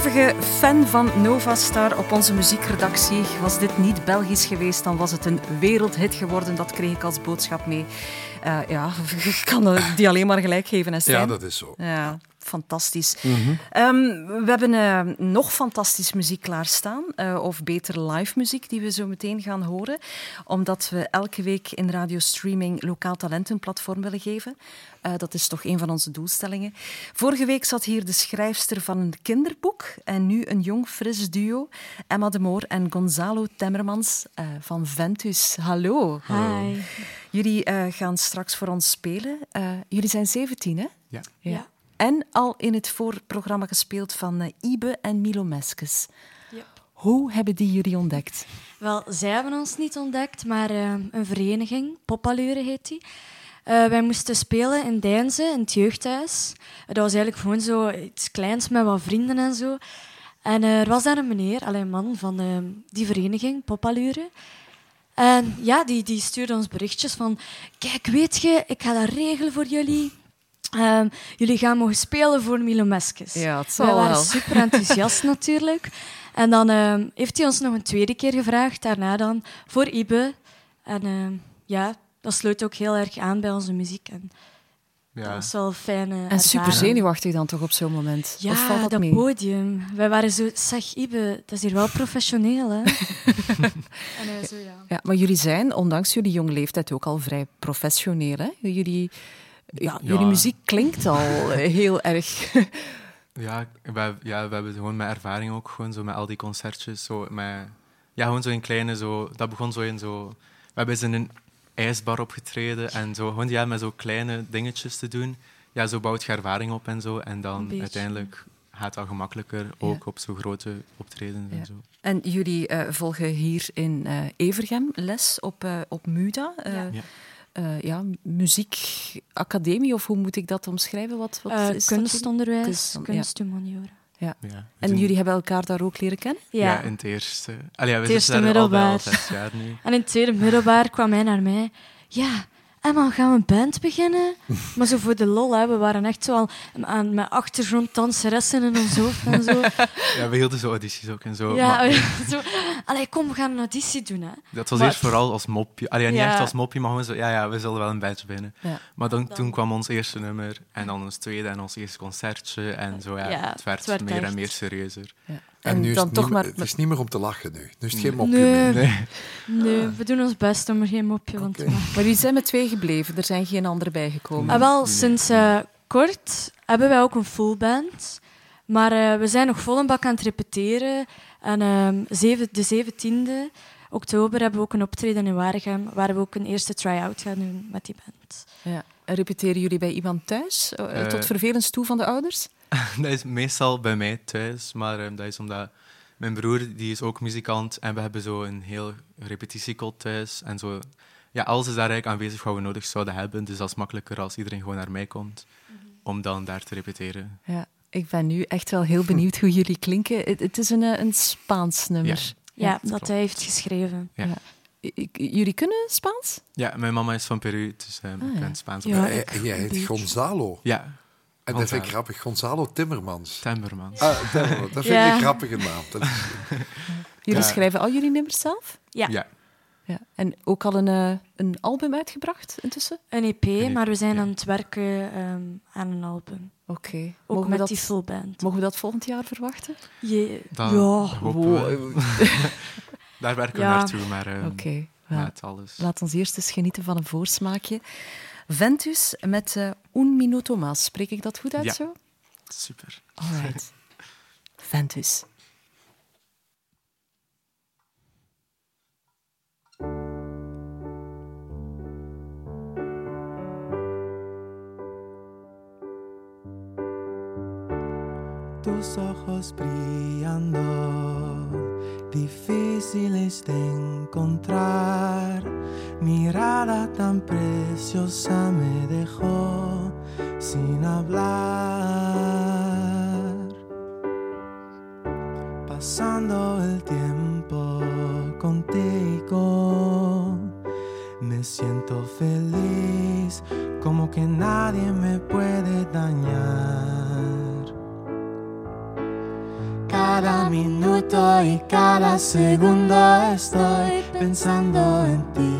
B: hevige fan van Novastar op onze muziekredactie. Was dit niet Belgisch geweest, dan was het een wereldhit geworden. Dat kreeg ik als boodschap mee. Uh, ja, ik kan die alleen maar gelijk geven, hè, Stijn?
C: Ja, dat is zo.
B: Ja, fantastisch. um, we hebben uh, nog fantastisch muziek klaarstaan. Uh, of beter live muziek, die we zo meteen gaan horen. Omdat we elke week in radiostreaming lokaal talent een platform willen geven. Uh, dat is toch een van onze doelstellingen. Vorige week zat hier de schrijfster van een kinderboek en nu een jong fris duo, Emma de Moor en Gonzalo Temmermans uh, van Ventus. Hallo.
J: Hi.
B: Jullie uh, gaan straks voor ons spelen. jullie zijn 17, hè?
K: Ja.
B: ja. ja. En al in het voorprogramma gespeeld van Ibe en Milo Meskes. Hoe hebben die jullie ontdekt?
J: Wel, zij hebben ons niet ontdekt, maar een vereniging, Popallure heet die. Uh, wij moesten spelen in Deinze, in het jeugdhuis. Dat was eigenlijk gewoon zo iets kleins met wat vrienden en zo. En uh, er was daar een meneer, alleen een man van uh, die vereniging, Popallure. En ja, die, die stuurde ons berichtjes van... Kijk, weet je, ik ga dat regelen voor jullie. Ehm, jullie gaan mogen spelen voor Milo Meskes.
B: Ja, het zal
J: Wij waren
B: wel.
J: super enthousiast natuurlijk. En dan ehm, heeft hij ons nog een tweede keer gevraagd, daarna dan, voor Ibe. En ehm, ja, dat sloot ook heel erg aan bij onze muziek. En
K: Ja.
J: Dat was wel fijn. eh,
B: En super zenuwachtig dan toch op zo'n moment?
J: Ja,
B: of valt dat,
J: dat
B: mee?
J: podium. Wij waren zo, zeg Ibe, dat is hier wel professioneel, hè? en eh, zo, ja.
B: Ja, maar jullie zijn, ondanks jullie jonge leeftijd, ook al vrij professioneel. Hè? Jullie, ja, jullie muziek klinkt al eh, heel erg.
K: Ja, we, ja, we hebben gewoon met ervaring ook gewoon zo met al die concertjes. Zo met, ja, gewoon zo in kleine, zo, dat begon zo in zo... We hebben eens in een ijsbar opgetreden en zo, gewoon ja, met zo kleine dingetjes te doen. Ja, zo bouwt je ervaring op en zo. En dan uiteindelijk gaat dat gemakkelijker, ook op zo grote optredens
B: Ja.
K: en zo.
B: En jullie eh, volgen hier in eh, Evergem les op, eh, op MUDA.
J: Ja.
K: Ja.
B: eh, ja, muziekacademie, of hoe moet ik dat omschrijven? Wat, wat
J: Eh,
B: is
J: kunstonderwijs,
B: Kunst- ja. En
K: doen-
B: jullie hebben elkaar daar ook leren kennen?
K: Ja,
J: Ja.
K: in het eerste... Allee, ja, we
J: Het eerste
K: al al
J: middelbaar.
K: zes jaar nu.
J: En in het tweede middelbaar kwam hij naar mij. Ja, Emma, gaan we een band beginnen? Maar zo voor de lol, hè. we waren echt zo al aan, met achtergronddanseressen in ons hoofd en zo.
K: Ja, we hielden zo audities ook en zo.
J: Ja,
K: maar
J: zo. Allee, kom, we gaan een auditie doen. Hè.
K: dat was
J: Maar-
K: eerst vooral als mopje. Allee, ja, niet
J: Ja.
K: echt als mopje, maar gewoon zo... Ja, ja, we zullen wel een bandje beginnen.
B: Ja.
K: Maar dan, toen kwam ons eerste nummer en dan ons tweede en ons eerste concertje. En zo, ja,
J: Ja,
K: het werd,
J: het werd
K: meer en meer serieuzer.
B: Ja.
C: En, nu is
B: dan
C: het,
B: toch
C: niet,
B: maar...
C: het is niet meer om te lachen nu. Nu is het geen mopje
J: Nee.
C: meer.
K: Nee.
J: Nee, we doen ons best om er geen mopje van te maken.
B: Maar jullie zijn met twee gebleven, er zijn geen anderen bijgekomen.
J: Ah, wel, sinds eh, kort hebben wij ook een full band. Maar eh, we zijn nog vol een bak aan het repeteren. En ehm, de 17e oktober hebben we ook een optreden in Waregem, waar we ook een eerste try-out gaan doen met die band.
B: Ja. En repeteren jullie bij iemand thuis? Eh, tot vervelens toe van de ouders?
K: Dat is meestal bij mij thuis, maar eh, dat is omdat mijn broer die is ook muzikant en we hebben zo een heel repetitiekot thuis. En zo, ja, alles is daar eigenlijk aanwezig wat we nodig zouden hebben. Dus dat is makkelijker als iedereen gewoon naar mij komt om dan daar te repeteren.
B: Ja. Ik ben nu echt wel heel benieuwd hoe jullie klinken. Het, het is een, eh, een Spaans nummer.
J: Ja,
K: dat
J: dat
K: klopt.
J: hij heeft geschreven.
B: I- Jullie kunnen Spaans?
K: Ja, mijn mama is van Peru, dus eh, ik
B: Ah, ja.
K: ben Spaans.
J: Ja.
C: Hij- jij heet Gonzalo.
K: ja,
C: En dat vind ik grappig. Gonzalo Timmermans.
K: Timmermans.
C: Ah, Timmermans. Dat vind
J: Ja.
C: ik een grappige naam. Dat is-
B: Jullie
K: Ja.
B: schrijven al jullie nummers zelf?
J: Ja,
K: Ja.
B: Ja. En ook al een, eh, een album uitgebracht intussen?
J: een EP,
K: EP,
J: maar we zijn
K: ja.
J: aan het werken ehm, aan een album.
B: Oké.
J: Ook
B: Mogen, we
J: met
B: dat-
J: die full band.
B: mogen we dat volgend jaar verwachten?
J: Je, ja.
K: Daar werken
J: Ja.
K: we naartoe, maar eh, met alles.
B: Laat ons eerst eens genieten van een voorsmaakje. Ventus met eh Un Minuto Mas. Spreek ik dat goed uit
K: Ja.
B: zo?
K: Super.
B: Alright. Ventus.
L: tus ojos brillando, difíciles de encontrar. Mirada tan preciosa me dejó sin hablar. Pasando el tiempo contigo, me siento feliz, como que nadie me puede dañar. Cada minuto y cada segundo estoy pensando en ti.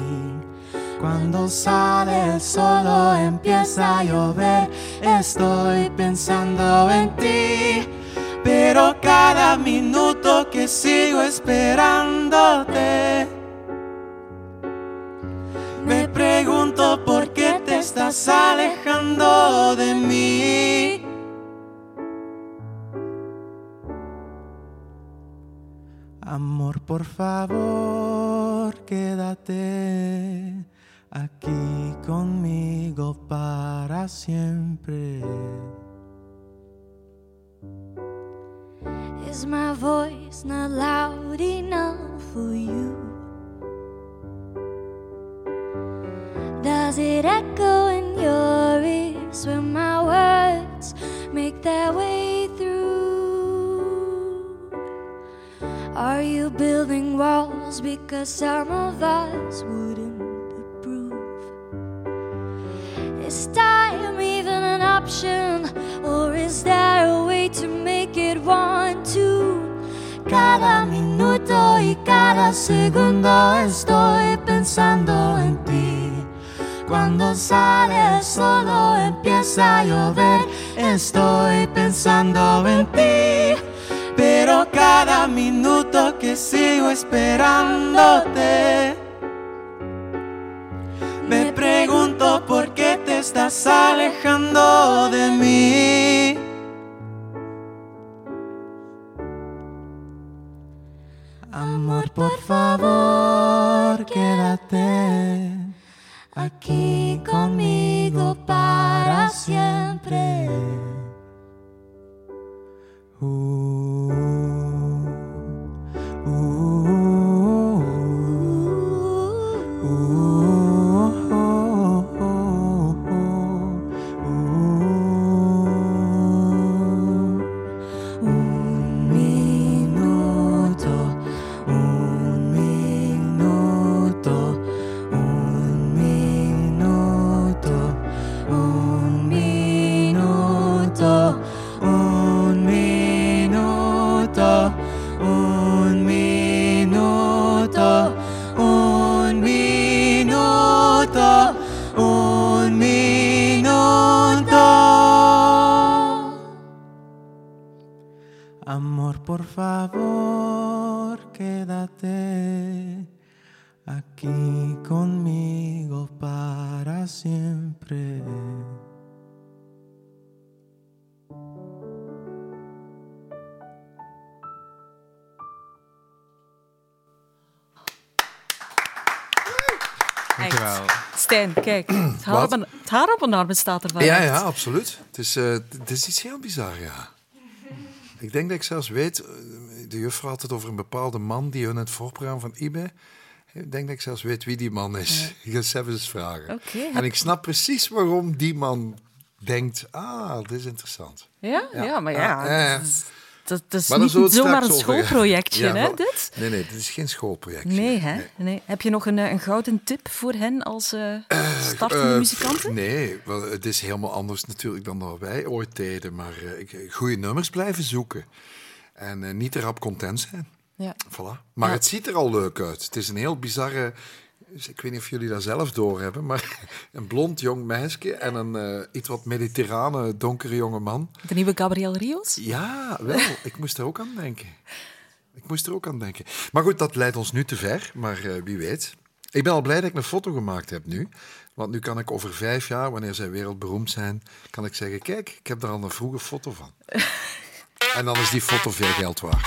L: Cuando sale el sol empieza a llover, estoy pensando en ti. Pero cada minuto que sigo esperándote, me pregunto por qué te estás alejando de mí. Amor, por favor, quédate aquí conmigo para siempre.
J: Is my voice not loud enough for you? Does it echo in your ears when my words make their way through? You building walls because some of us wouldn't approve? Is time even an option, or is there a way to make it one, two?
L: Cada minuto y cada segundo estoy pensando en ti. Cuando sale el sol o empieza a llover, estoy pensando en ti. Cada minuto que sigo esperándote, me pregunto por qué te estás alejando de mí. Amor, por favor, quédate aquí conmigo para siempre. Favor, quédate aquí conmigo para siempre.
K: Dankjewel.
B: Stijn, kijk. Het haar, op een, het haar op een arm staat ervan.
C: Ja, ja, absoluut. Het is, eh, het is iets heel bizar, ja. Ik denk dat ik zelfs weet, eh, de juffrouw had het over een bepaalde man die hun het voorprogramma van IBE. Ik denk dat ik zelfs weet wie die man is. Ik ga even eens vragen. En ik snap precies waarom die man denkt, ah, dit is interessant.
B: Ja?
C: Ja.
B: Ja, maar ja.
C: Ja, ja, ja.
B: Dat is, dat, dat is
C: Maar daar
B: niet zomaar een schoolprojectje,
C: Ja,
B: hè, dit?
C: Nee, nee, dit is geen schoolprojectje.
B: Nee, hè? Nee. Heb je nog een, eh, een gouden tip voor hen als eh, startende muzikanten?
C: Nee, wel, het is helemaal anders natuurlijk dan dat wij ooit deden. Maar goede nummers blijven zoeken. En niet te rap content zijn.
B: Ja.
C: Voilà. Maar
B: Ja.
C: het ziet er al leuk uit. Het is een heel bizarre... dus Ik weet niet of jullie dat zelf doorhebben, maar een blond jong meisje en een eh, iets wat mediterrane, donkere jonge man.
B: De nieuwe Gabriel Rios?
C: Ja, wel. ik moest er ook aan denken. Ik moest er ook aan denken. Maar goed, dat leidt ons nu te ver, maar eh, wie weet. Ik ben al blij dat ik een foto gemaakt heb nu. Want nu kan ik over vijf jaar, wanneer zij wereldberoemd zijn, kan ik zeggen, kijk, ik heb daar al een vroege foto van. en dan is die foto veel geld waard.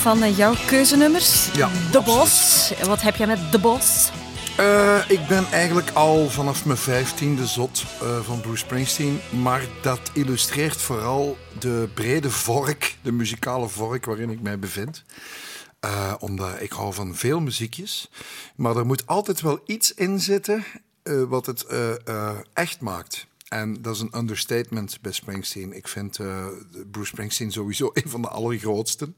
B: Van eh, jouw keuzenummers.
C: Ja,
B: De Bos. Wat heb jij met De Bos?
C: Eh, ik ben eigenlijk al vanaf mijn vijftiende zot eh, van Bruce Springsteen. Maar dat illustreert vooral de brede vork, de muzikale vork waarin ik mij bevind. Omdat ik hou van veel muziekjes. Maar er moet altijd wel iets in zitten wat het echt maakt. En dat is een understatement bij Springsteen. Ik vind eh, Bruce Springsteen sowieso een van de allergrootsten.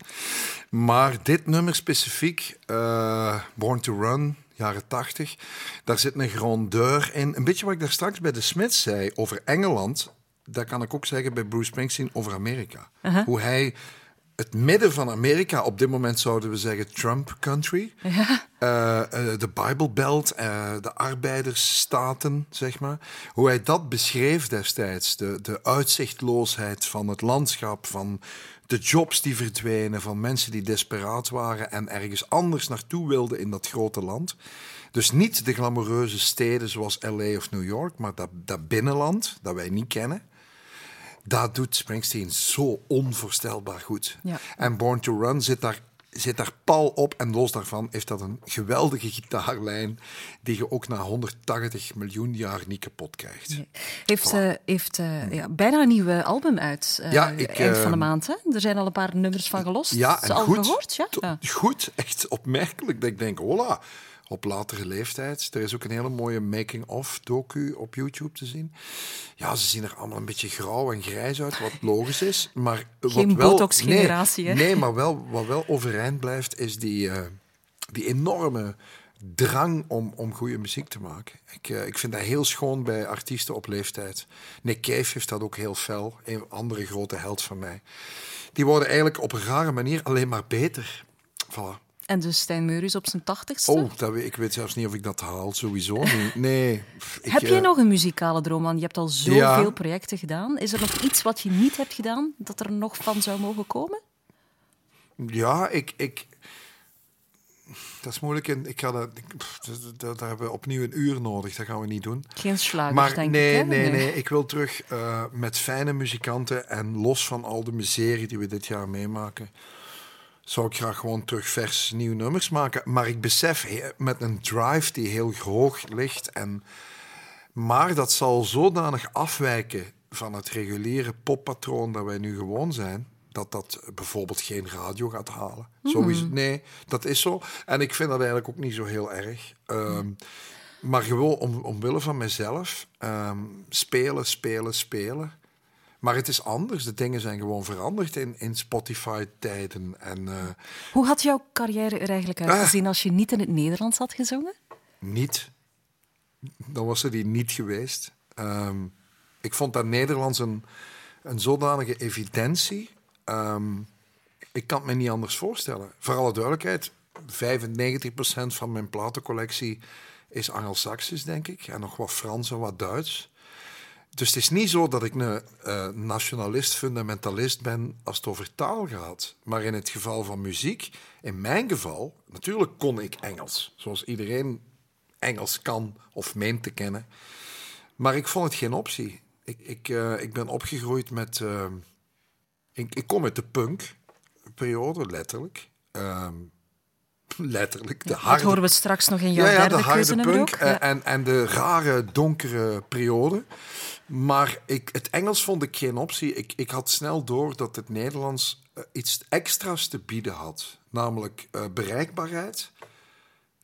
C: Maar dit nummer specifiek, eh, Born to Run, jaren 80, daar zit een grandeur in. Een beetje wat ik daar straks bij de Smiths zei over Engeland. Dat kan ik ook zeggen bij Bruce Springsteen over Amerika. Hoe hij het midden van Amerika, op dit moment zouden we zeggen Trump country, eh, eh, de Bible Belt, eh, de arbeidersstaten, zeg maar. Hoe hij dat beschreef destijds, de, de uitzichtloosheid van het landschap, van de jobs die verdwenen, van mensen die desperaat waren en ergens anders naartoe wilden in dat grote land. Dus niet de glamoureuze steden zoals LA of New York, maar dat, dat binnenland dat wij niet kennen. Dat doet Springsteen zo onvoorstelbaar goed.
B: Ja.
C: En Born to Run zit daar, zit daar pal op. En los daarvan heeft dat een geweldige gitaarlijn die je ook na 180 miljoen jaar niet kapot krijgt.
B: Heeft, eh, heeft eh, ja, bijna een nieuwe album uit.
C: Ja, ik,
B: eind van de
C: eh,
B: maand. Hè? Er zijn al een paar nummers van gelost.
C: Ja, en
B: al
C: goed.
B: gehoord? Ja.
C: Goed, echt opmerkelijk. Dat ik denk, hola, op latere leeftijd. Er is ook een hele mooie making-of docu op YouTube te zien. Ja, ze zien er allemaal een beetje grauw en grijs uit, wat logisch is. Maar wat
B: Geen
C: wel,
B: botox-generatie, hè?
C: nee, nee, maar wel, wat wel overeind blijft, is die, eh, die enorme drang om, om goede muziek te maken. Ik, eh, ik vind dat heel schoon bij artiesten op leeftijd. Nick Cave heeft dat ook heel fel. Een andere grote held van mij. Die worden eigenlijk op een rare manier alleen maar beter. Voilà.
B: En dus Stijn Meurus op zijn tachtigste.
C: Oh, dat, weet- ik weet zelfs niet of ik dat haal. Sowieso niet. Nee. ik,
B: heb je
C: eh,
B: nog een muzikale droom? Want je hebt al zoveel
C: Ja.
B: projecten gedaan. Is er nog iets wat je niet hebt gedaan, dat er nog van zou mogen komen?
C: Ja, ik... ik dat is moeilijk. En ik ga dat, daar hebben we opnieuw een uur nodig. Dat gaan we niet doen.
B: Geen slagers,
C: Maar
B: denk
C: nee,
B: ik. Hè?
C: nee, nee. Ik wil terug eh, met fijne muzikanten en los van al de miserie die we dit jaar meemaken. Zou ik graag gewoon terug vers nieuwe nummers maken. Maar ik besef he- met een drive die heel hoog ligt. En, maar dat zal zodanig afwijken van het reguliere poppatroon dat wij nu gewoon zijn. Dat dat bijvoorbeeld geen radio gaat halen. Sowieso, nee, dat is zo. En ik vind dat eigenlijk ook niet zo heel erg. Ehm, Maar gewoon om, omwille van mezelf. ehm, spelen, spelen, spelen. Maar het is anders. De dingen zijn gewoon veranderd in, in Spotify-tijden. En eh,
B: Hoe had jouw carrière er eigenlijk uitgezien als je niet in het Nederlands had gezongen?
C: niet. Dan was er die niet geweest. Ehm, ik vond dat Nederlands een, een zodanige evidentie. Ehm, ik kan het me niet anders voorstellen. Voor alle duidelijkheid, 95% van mijn platencollectie is Angelsaksisch, denk ik. En nog wat Frans en wat Duits. Dus het is niet zo dat ik een eh, nationalist, fundamentalist ben als het over taal gaat. Maar in het geval van muziek, in mijn geval, natuurlijk kon ik Engels. Zoals iedereen Engels kan of meent te kennen. Maar ik vond het geen optie. Ik, ik, eh, ik ben opgegroeid met... eh, ik, ik kom uit de punk-periode, letterlijk. Letterlijk, de
B: Dat
C: harde
B: horen we straks nog in jouw
C: ja, ja,
B: derde
C: de harde punk
B: Ja.
C: en, en de rare, donkere periode. Maar ik, het Engels vond ik geen optie. Ik, ik had snel door dat het Nederlands eh, iets extra's te bieden had. Namelijk eh, bereikbaarheid.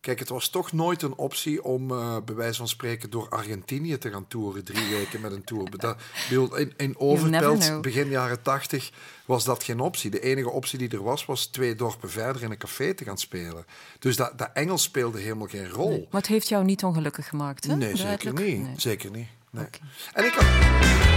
C: Kijk, het was toch nooit een optie om, eh bij wijze van spreken, door Argentinië te gaan toeren. Drie weken met een tour. Dat, in, in Overpelt, begin jaren tachtig, was dat geen optie. De enige optie die er was, was twee dorpen verder in een café te gaan spelen. Dus dat, dat Engels speelde helemaal geen rol.
B: Nee, Maar het heeft jou niet ongelukkig gemaakt, hè?
C: Nee, zeker niet.
B: Nee.
C: Zeker niet. Nee. En ik had...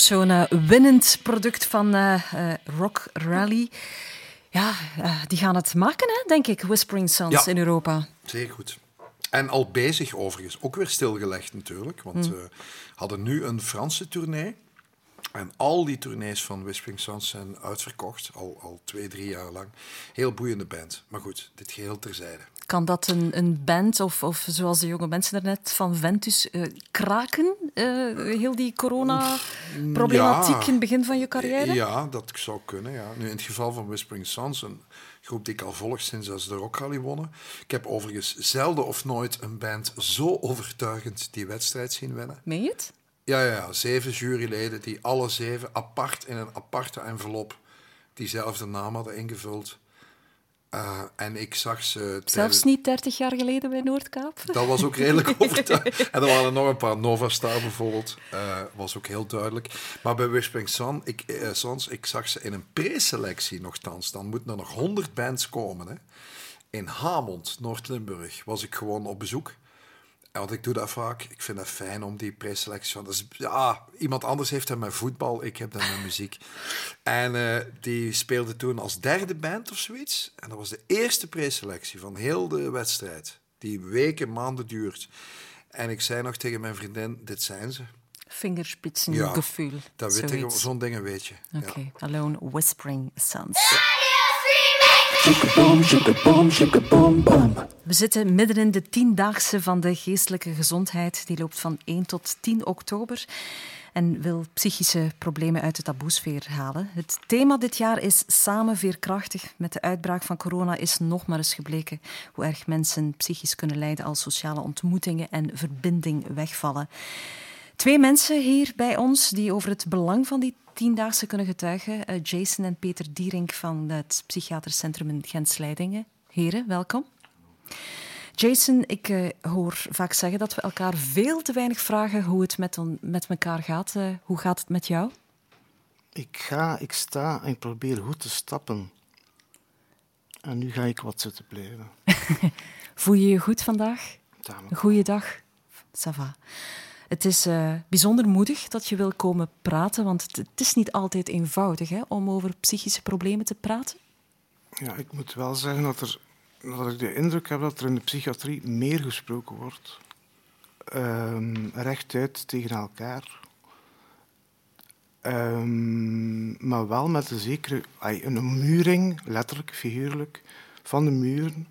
B: zo'n eh, winnend product van eh, eh, Rock Rally. Ja, die gaan het maken, hè, denk ik, Whispering Sons
C: Ja.
B: in Europa.
C: Zeer goed. En al bezig overigens, ook weer stilgelegd natuurlijk, want
B: Hmm.
C: we hadden nu een Franse tournee. En al die tournees van Whispering Sons zijn uitverkocht, al, al twee, drie jaar lang. Heel boeiende band. Maar goed, dit geheel terzijde.
B: Kan dat een, een band, of, of zoals de jonge mensen daarnet van Ventus, eh, kraken? Eh, heel die corona-problematiek
C: Ja.
B: in het begin van je carrière?
C: Ja, dat zou kunnen. Ja. Nu, in het geval van Whispering Sons, een groep die ik al volg sinds ze de Rock Rally wonnen. Ik heb overigens zelden of nooit een band zo overtuigend die wedstrijd zien winnen.
B: Meen je het?
C: Ja, ja, ja, zeven juryleden die alle zeven apart in een aparte envelop diezelfde naam hadden ingevuld. Eh, en ik zag ze...
B: Zelfs niet 30 jaar geleden bij Noordkaap?
C: Dat was ook redelijk overtuigend. En er waren nog een paar Nova Star bijvoorbeeld. eh, was ook heel duidelijk. Maar bij Whispering Sun, ik, Sons, ik zag ze in een preselectie nogthans. Dan moeten er nog 100 bands komen. Hè. In Hamond, Noord-Limburg, was ik gewoon op bezoek. Want ik doe dat vaak. Ik vind het fijn om die preselectie van. Dus, ja, iemand anders heeft dat met voetbal, ik heb dat met muziek. En eh, die speelde toen als derde band of zoiets. En dat was de eerste preselectie van heel de wedstrijd. Die weken, maanden duurt. En ik zei nog tegen mijn vriendin: Dit zijn ze.
B: Vingerspitsengevoel.
C: dat weet ik, zo'n dingen weet je.
B: Oké,
C: Ja.
B: Alone Whispering Sons. We zitten midden in de tiendaagse van de geestelijke gezondheid. Die loopt van 1 tot 10 oktober en wil psychische problemen uit de taboesfeer halen. Het thema dit jaar is samen veerkrachtig. Met de uitbraak van corona is nog maar eens gebleken hoe erg mensen psychisch kunnen lijden als sociale ontmoetingen en verbinding wegvallen. Twee mensen hier bij ons die over het belang van die tiendaagse kunnen getuigen. Eh, Jason en Peter Dierink van het Psychiatrisch Centrum in Gent-Sleidingen. Heren, welkom. Jason, ik eh, hoor vaak zeggen dat we elkaar veel te weinig vragen hoe het met, on- met elkaar gaat. Eh, hoe gaat het met jou?
M: Ik ga, ik sta en ik probeer goed te stappen. En nu ga ik wat zitten blijven.
B: Voel je je goed vandaag?
M: Tamelijk.
B: Een goede dag? Ça va. Het is eh, bijzonder moedig dat je wil komen praten, want het, is niet altijd eenvoudig hè, om over psychische problemen te praten.
M: Ja, ik moet wel zeggen dat, er, ik de indruk heb dat er in de psychiatrie meer gesproken wordt. Ehm, rechtuit tegen elkaar. Ehm, maar wel met een zekere een muring, letterlijk, figuurlijk, van de muren.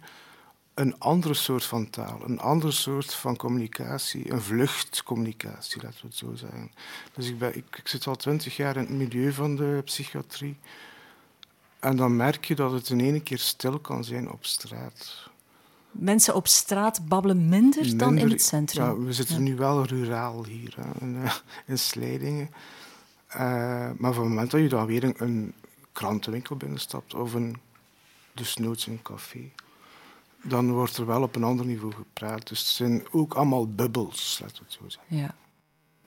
M: Een andere soort van taal, een andere soort van communicatie, een vluchtcommunicatie, laten we het zo zeggen. Dus ik, ben, ik, ik zit al twintig jaar in het milieu van de psychiatrie. En dan merk je dat het in één keer stil kan zijn op straat.
B: Mensen op straat babbelen minder, dan in het centrum.
M: Ja, we zitten
B: Ja.
M: nu wel ruraal hier, hè, in, eh, in Slijdingen. Eh, maar van het moment dat je dan weer een, een krantenwinkel binnenstapt of een, desnoods een café, dan wordt er wel op een ander niveau gepraat. Dus het zijn ook allemaal bubbels, laten we het zo zeggen.
B: Ja.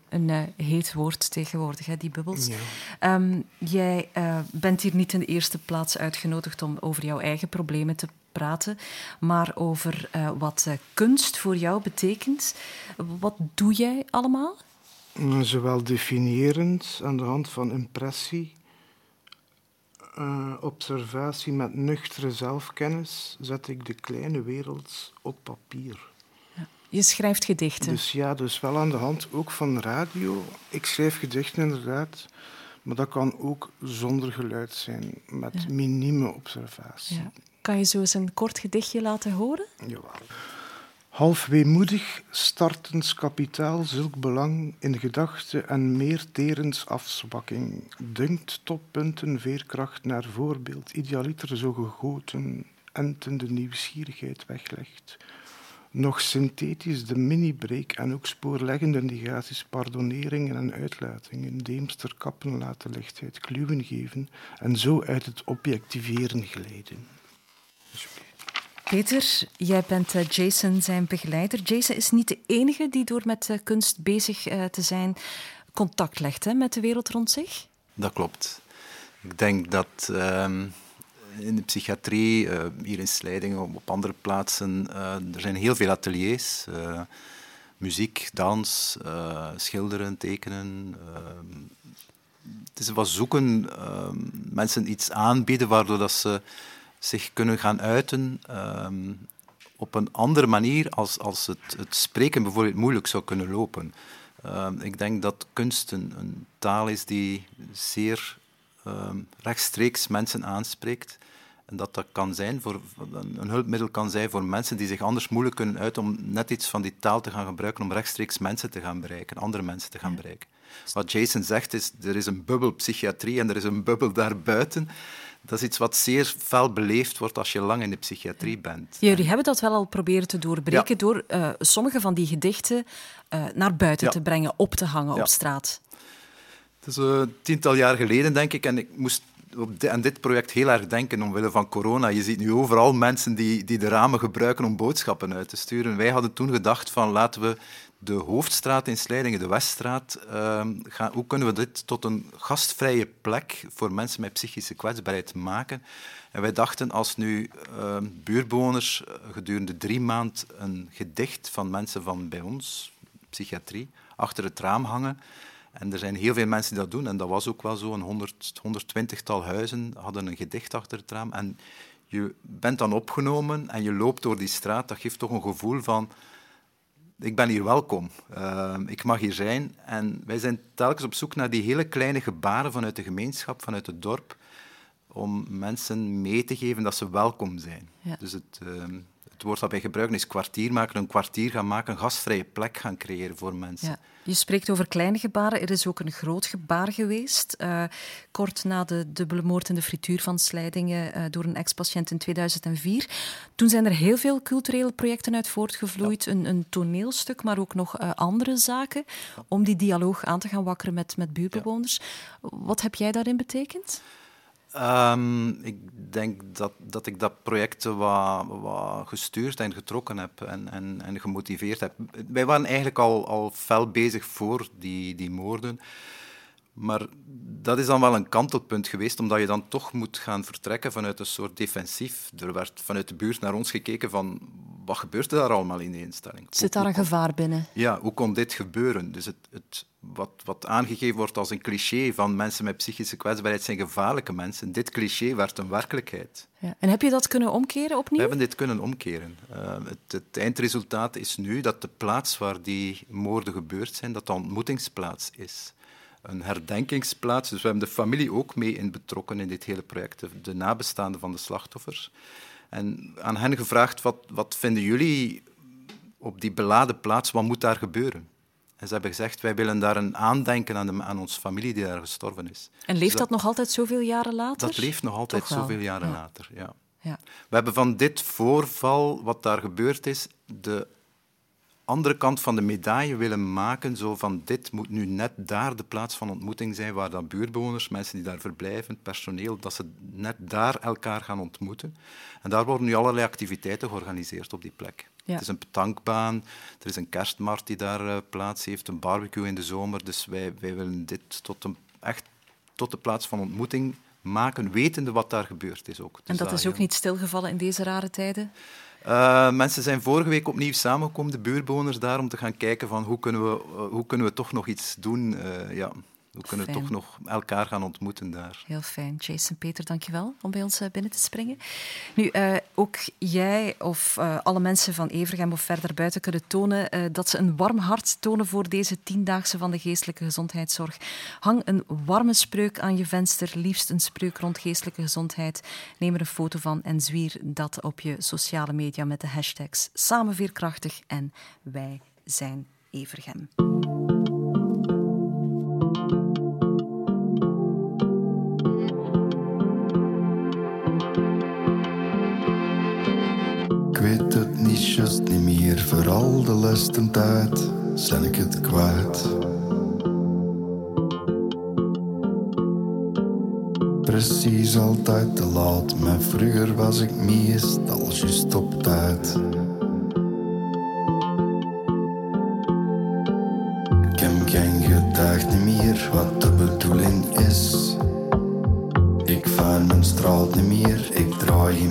B: Een eh, heet woord tegenwoordig, hè, die bubbels.
M: Ja.
B: Ehm, jij eh, bent hier niet in de eerste plaats uitgenodigd om over jouw eigen problemen te praten, maar over eh, wat kunst voor jou betekent. Wat doe jij allemaal?
M: Eh, Zowel definiërend aan de hand van impressie, eh, observatie met nuchtere zelfkennis, zet ik de kleine wereld op papier.
B: Je schrijft gedichten.
M: Dus ja, dus wel aan de hand ook van radio. Ik schrijf gedichten inderdaad, maar dat kan ook zonder geluid zijn, met
B: Ja.
M: minieme observatie.
B: Ja. Kan je zo eens een kort gedichtje laten horen?
M: Jawel. Half weemoedig, startens kapitaal, zulk belang in gedachte en meer terens afzwakking. Dunkt toppunten veerkracht naar voorbeeld, idealiter zo gegoten, entende nieuwsgierigheid weglegt. Nog synthetisch de mini-break en ook spoorleggende negaties, pardoneringen en uitlatingen, deemster kappen laten lichtheid kluwen geven en zo uit het objectiveren glijden.
B: Peter, jij bent eh, Jason zijn begeleider. Jason is niet de enige die door met eh, kunst bezig eh, te zijn contact legt hè, met de wereld rond zich.
N: Dat klopt. Ik denk dat ehm, in de psychiatrie, hier in Slijdingen, op, andere plaatsen, er zijn heel veel ateliers. muziek, dans, schilderen, tekenen. ehm, het is wat zoeken, ehm, mensen iets aanbieden waardoor dat ze zich kunnen gaan uiten ehm, op een andere manier als, als het, het spreken bijvoorbeeld moeilijk zou kunnen lopen. Ehm, ik denk dat kunst een, taal is die zeer ehm, rechtstreeks mensen aanspreekt. En dat dat kan zijn voor, een hulpmiddel kan zijn voor mensen die zich anders moeilijk kunnen uiten om net iets van die taal te gaan gebruiken om rechtstreeks mensen te gaan bereiken, andere mensen te gaan bereiken. Wat Jason zegt is, er is een bubbel psychiatrie en er is een bubbel daarbuiten. Dat is iets wat zeer fel beleefd wordt als je lang in de psychiatrie bent.
B: Jullie hebben dat wel al proberen te doorbreken door eh, sommige van die gedichten eh, naar buiten
N: Ja.
B: te brengen, op te hangen
N: Ja.
B: op straat.
N: Het is eh, een tiental jaar geleden, denk ik, en ik moest op aan dit project heel erg denken omwille van corona. Je ziet nu overal mensen die, die de ramen gebruiken om boodschappen uit te sturen. Wij hadden toen gedacht van laten we de hoofdstraat in Slijdingen, de Weststraat, ehm, hoe kunnen we dit tot een gastvrije plek voor mensen met psychische kwetsbaarheid maken? En wij dachten als nu ehm, buurbewoners eh, gedurende drie maanden een gedicht van mensen van bij ons, psychiatrie, achter het raam hangen. En er zijn heel veel mensen die dat doen. En dat was ook wel zo. Een 100, 120-tal huizen hadden een gedicht achter het raam. En je bent dan opgenomen en je loopt door die straat. Dat geeft toch een gevoel van... Ik ben hier welkom. Eh, ik mag hier zijn. En wij zijn telkens op zoek naar die hele kleine gebaren vanuit de gemeenschap, vanuit het dorp, om mensen mee te geven dat ze welkom zijn.
B: Ja.
N: Dus het, eh, het woord dat wij gebruiken is kwartier maken. Een kwartier gaan maken, een gastvrije plek gaan creëren voor mensen.
B: Ja. Je spreekt over kleine gebaren. Er is ook een groot gebaar geweest. eh, kort na de dubbele moord in de frituur van Slijdingen eh, door een ex-patiënt in 2004. Toen zijn er heel veel culturele projecten uit voortgevloeid. Een, een toneelstuk, maar ook nog eh, andere zaken. Om die dialoog aan te gaan wakkeren met, met buurtbewoners. Wat heb jij daarin betekend?
N: Ehm, ik denk dat, dat ik dat project wat, wat gestuurd en getrokken heb en, en, en gemotiveerd heb. Wij waren eigenlijk al, al fel bezig voor die, die moorden. Maar dat is dan wel een kantelpunt geweest, omdat je dan toch moet gaan vertrekken vanuit een soort defensief. Er werd vanuit de buurt naar ons gekeken van, wat gebeurt er daar allemaal in die instelling?
B: Zit daar een gevaar binnen?
N: Ja, hoe kon dit gebeuren? Dus het, het, wat, wat aangegeven wordt als een cliché van mensen met psychische kwetsbaarheid zijn gevaarlijke mensen, dit cliché werd een werkelijkheid.
B: Ja. En heb je dat kunnen omkeren opnieuw?
N: We hebben dit kunnen omkeren. Uh, het, het, eindresultaat is nu dat de plaats waar die moorden gebeurd zijn, dat de ontmoetingsplaats is. Een herdenkingsplaats. Dus we hebben de familie ook mee in betrokken in dit hele project, de, de nabestaanden van de slachtoffers. En aan hen gevraagd, wat, wat vinden jullie op die beladen plaats, wat moet daar gebeuren? En ze hebben gezegd, wij willen daar een aandenken aan, de, aan onze familie die daar gestorven is.
B: En leeft dus dat, dat, nog altijd zoveel jaren later?
N: Dat leeft nog altijd zoveel jaren
B: ja.
N: later, ja.
B: ja.
N: We hebben van dit voorval, wat daar gebeurd is, de andere kant van de medaille willen maken. Zo van, dit moet nu net daar de plaats van ontmoeting zijn, waar dan buurtbewoners, mensen die daar verblijven, personeel, dat ze net daar elkaar gaan ontmoeten. En daar worden nu allerlei activiteiten georganiseerd op die plek.
B: Ja.
N: Het is een petankbaan, er is een kerstmarkt die daar uh, plaats heeft, een barbecue in de zomer. Dus wij, wij willen dit tot een, echt tot de plaats van ontmoeting maken, wetende wat daar gebeurd is ook.
B: Dus en dat daar, is ook ja. niet stilgevallen in deze rare tijden?
N: Uh, mensen zijn vorige week opnieuw samengekomen, de buurtbewoners daar, om te gaan kijken van hoe kunnen we, uh, hoe kunnen we toch nog iets doen. Uh, ja. Hoe kunnen we toch nog elkaar gaan ontmoeten daar?
B: Heel fijn. Jason Peter, dankjewel om bij ons binnen te springen. Nu, uh, ook jij of uh, alle mensen van Evergem of verder buiten kunnen tonen uh, dat ze een warm hart tonen voor deze tiendaagse van de geestelijke gezondheidszorg. Hang een warme spreuk aan je venster, liefst een spreuk rond geestelijke gezondheid. Neem er een foto van en zwier dat op je sociale media met de hashtags Samen Veerkrachtig en Wij zijn Evergem.
O: Weet het niet just niet meer, voor al de lesten tijd zijn ik het kwijt. Precies altijd te laat, maar vroeger was ik meestal juist op tijd. Ik heb geen gedacht niet meer wat de bedoeling is. Ik vaar mijn straat niet meer, ik draai hier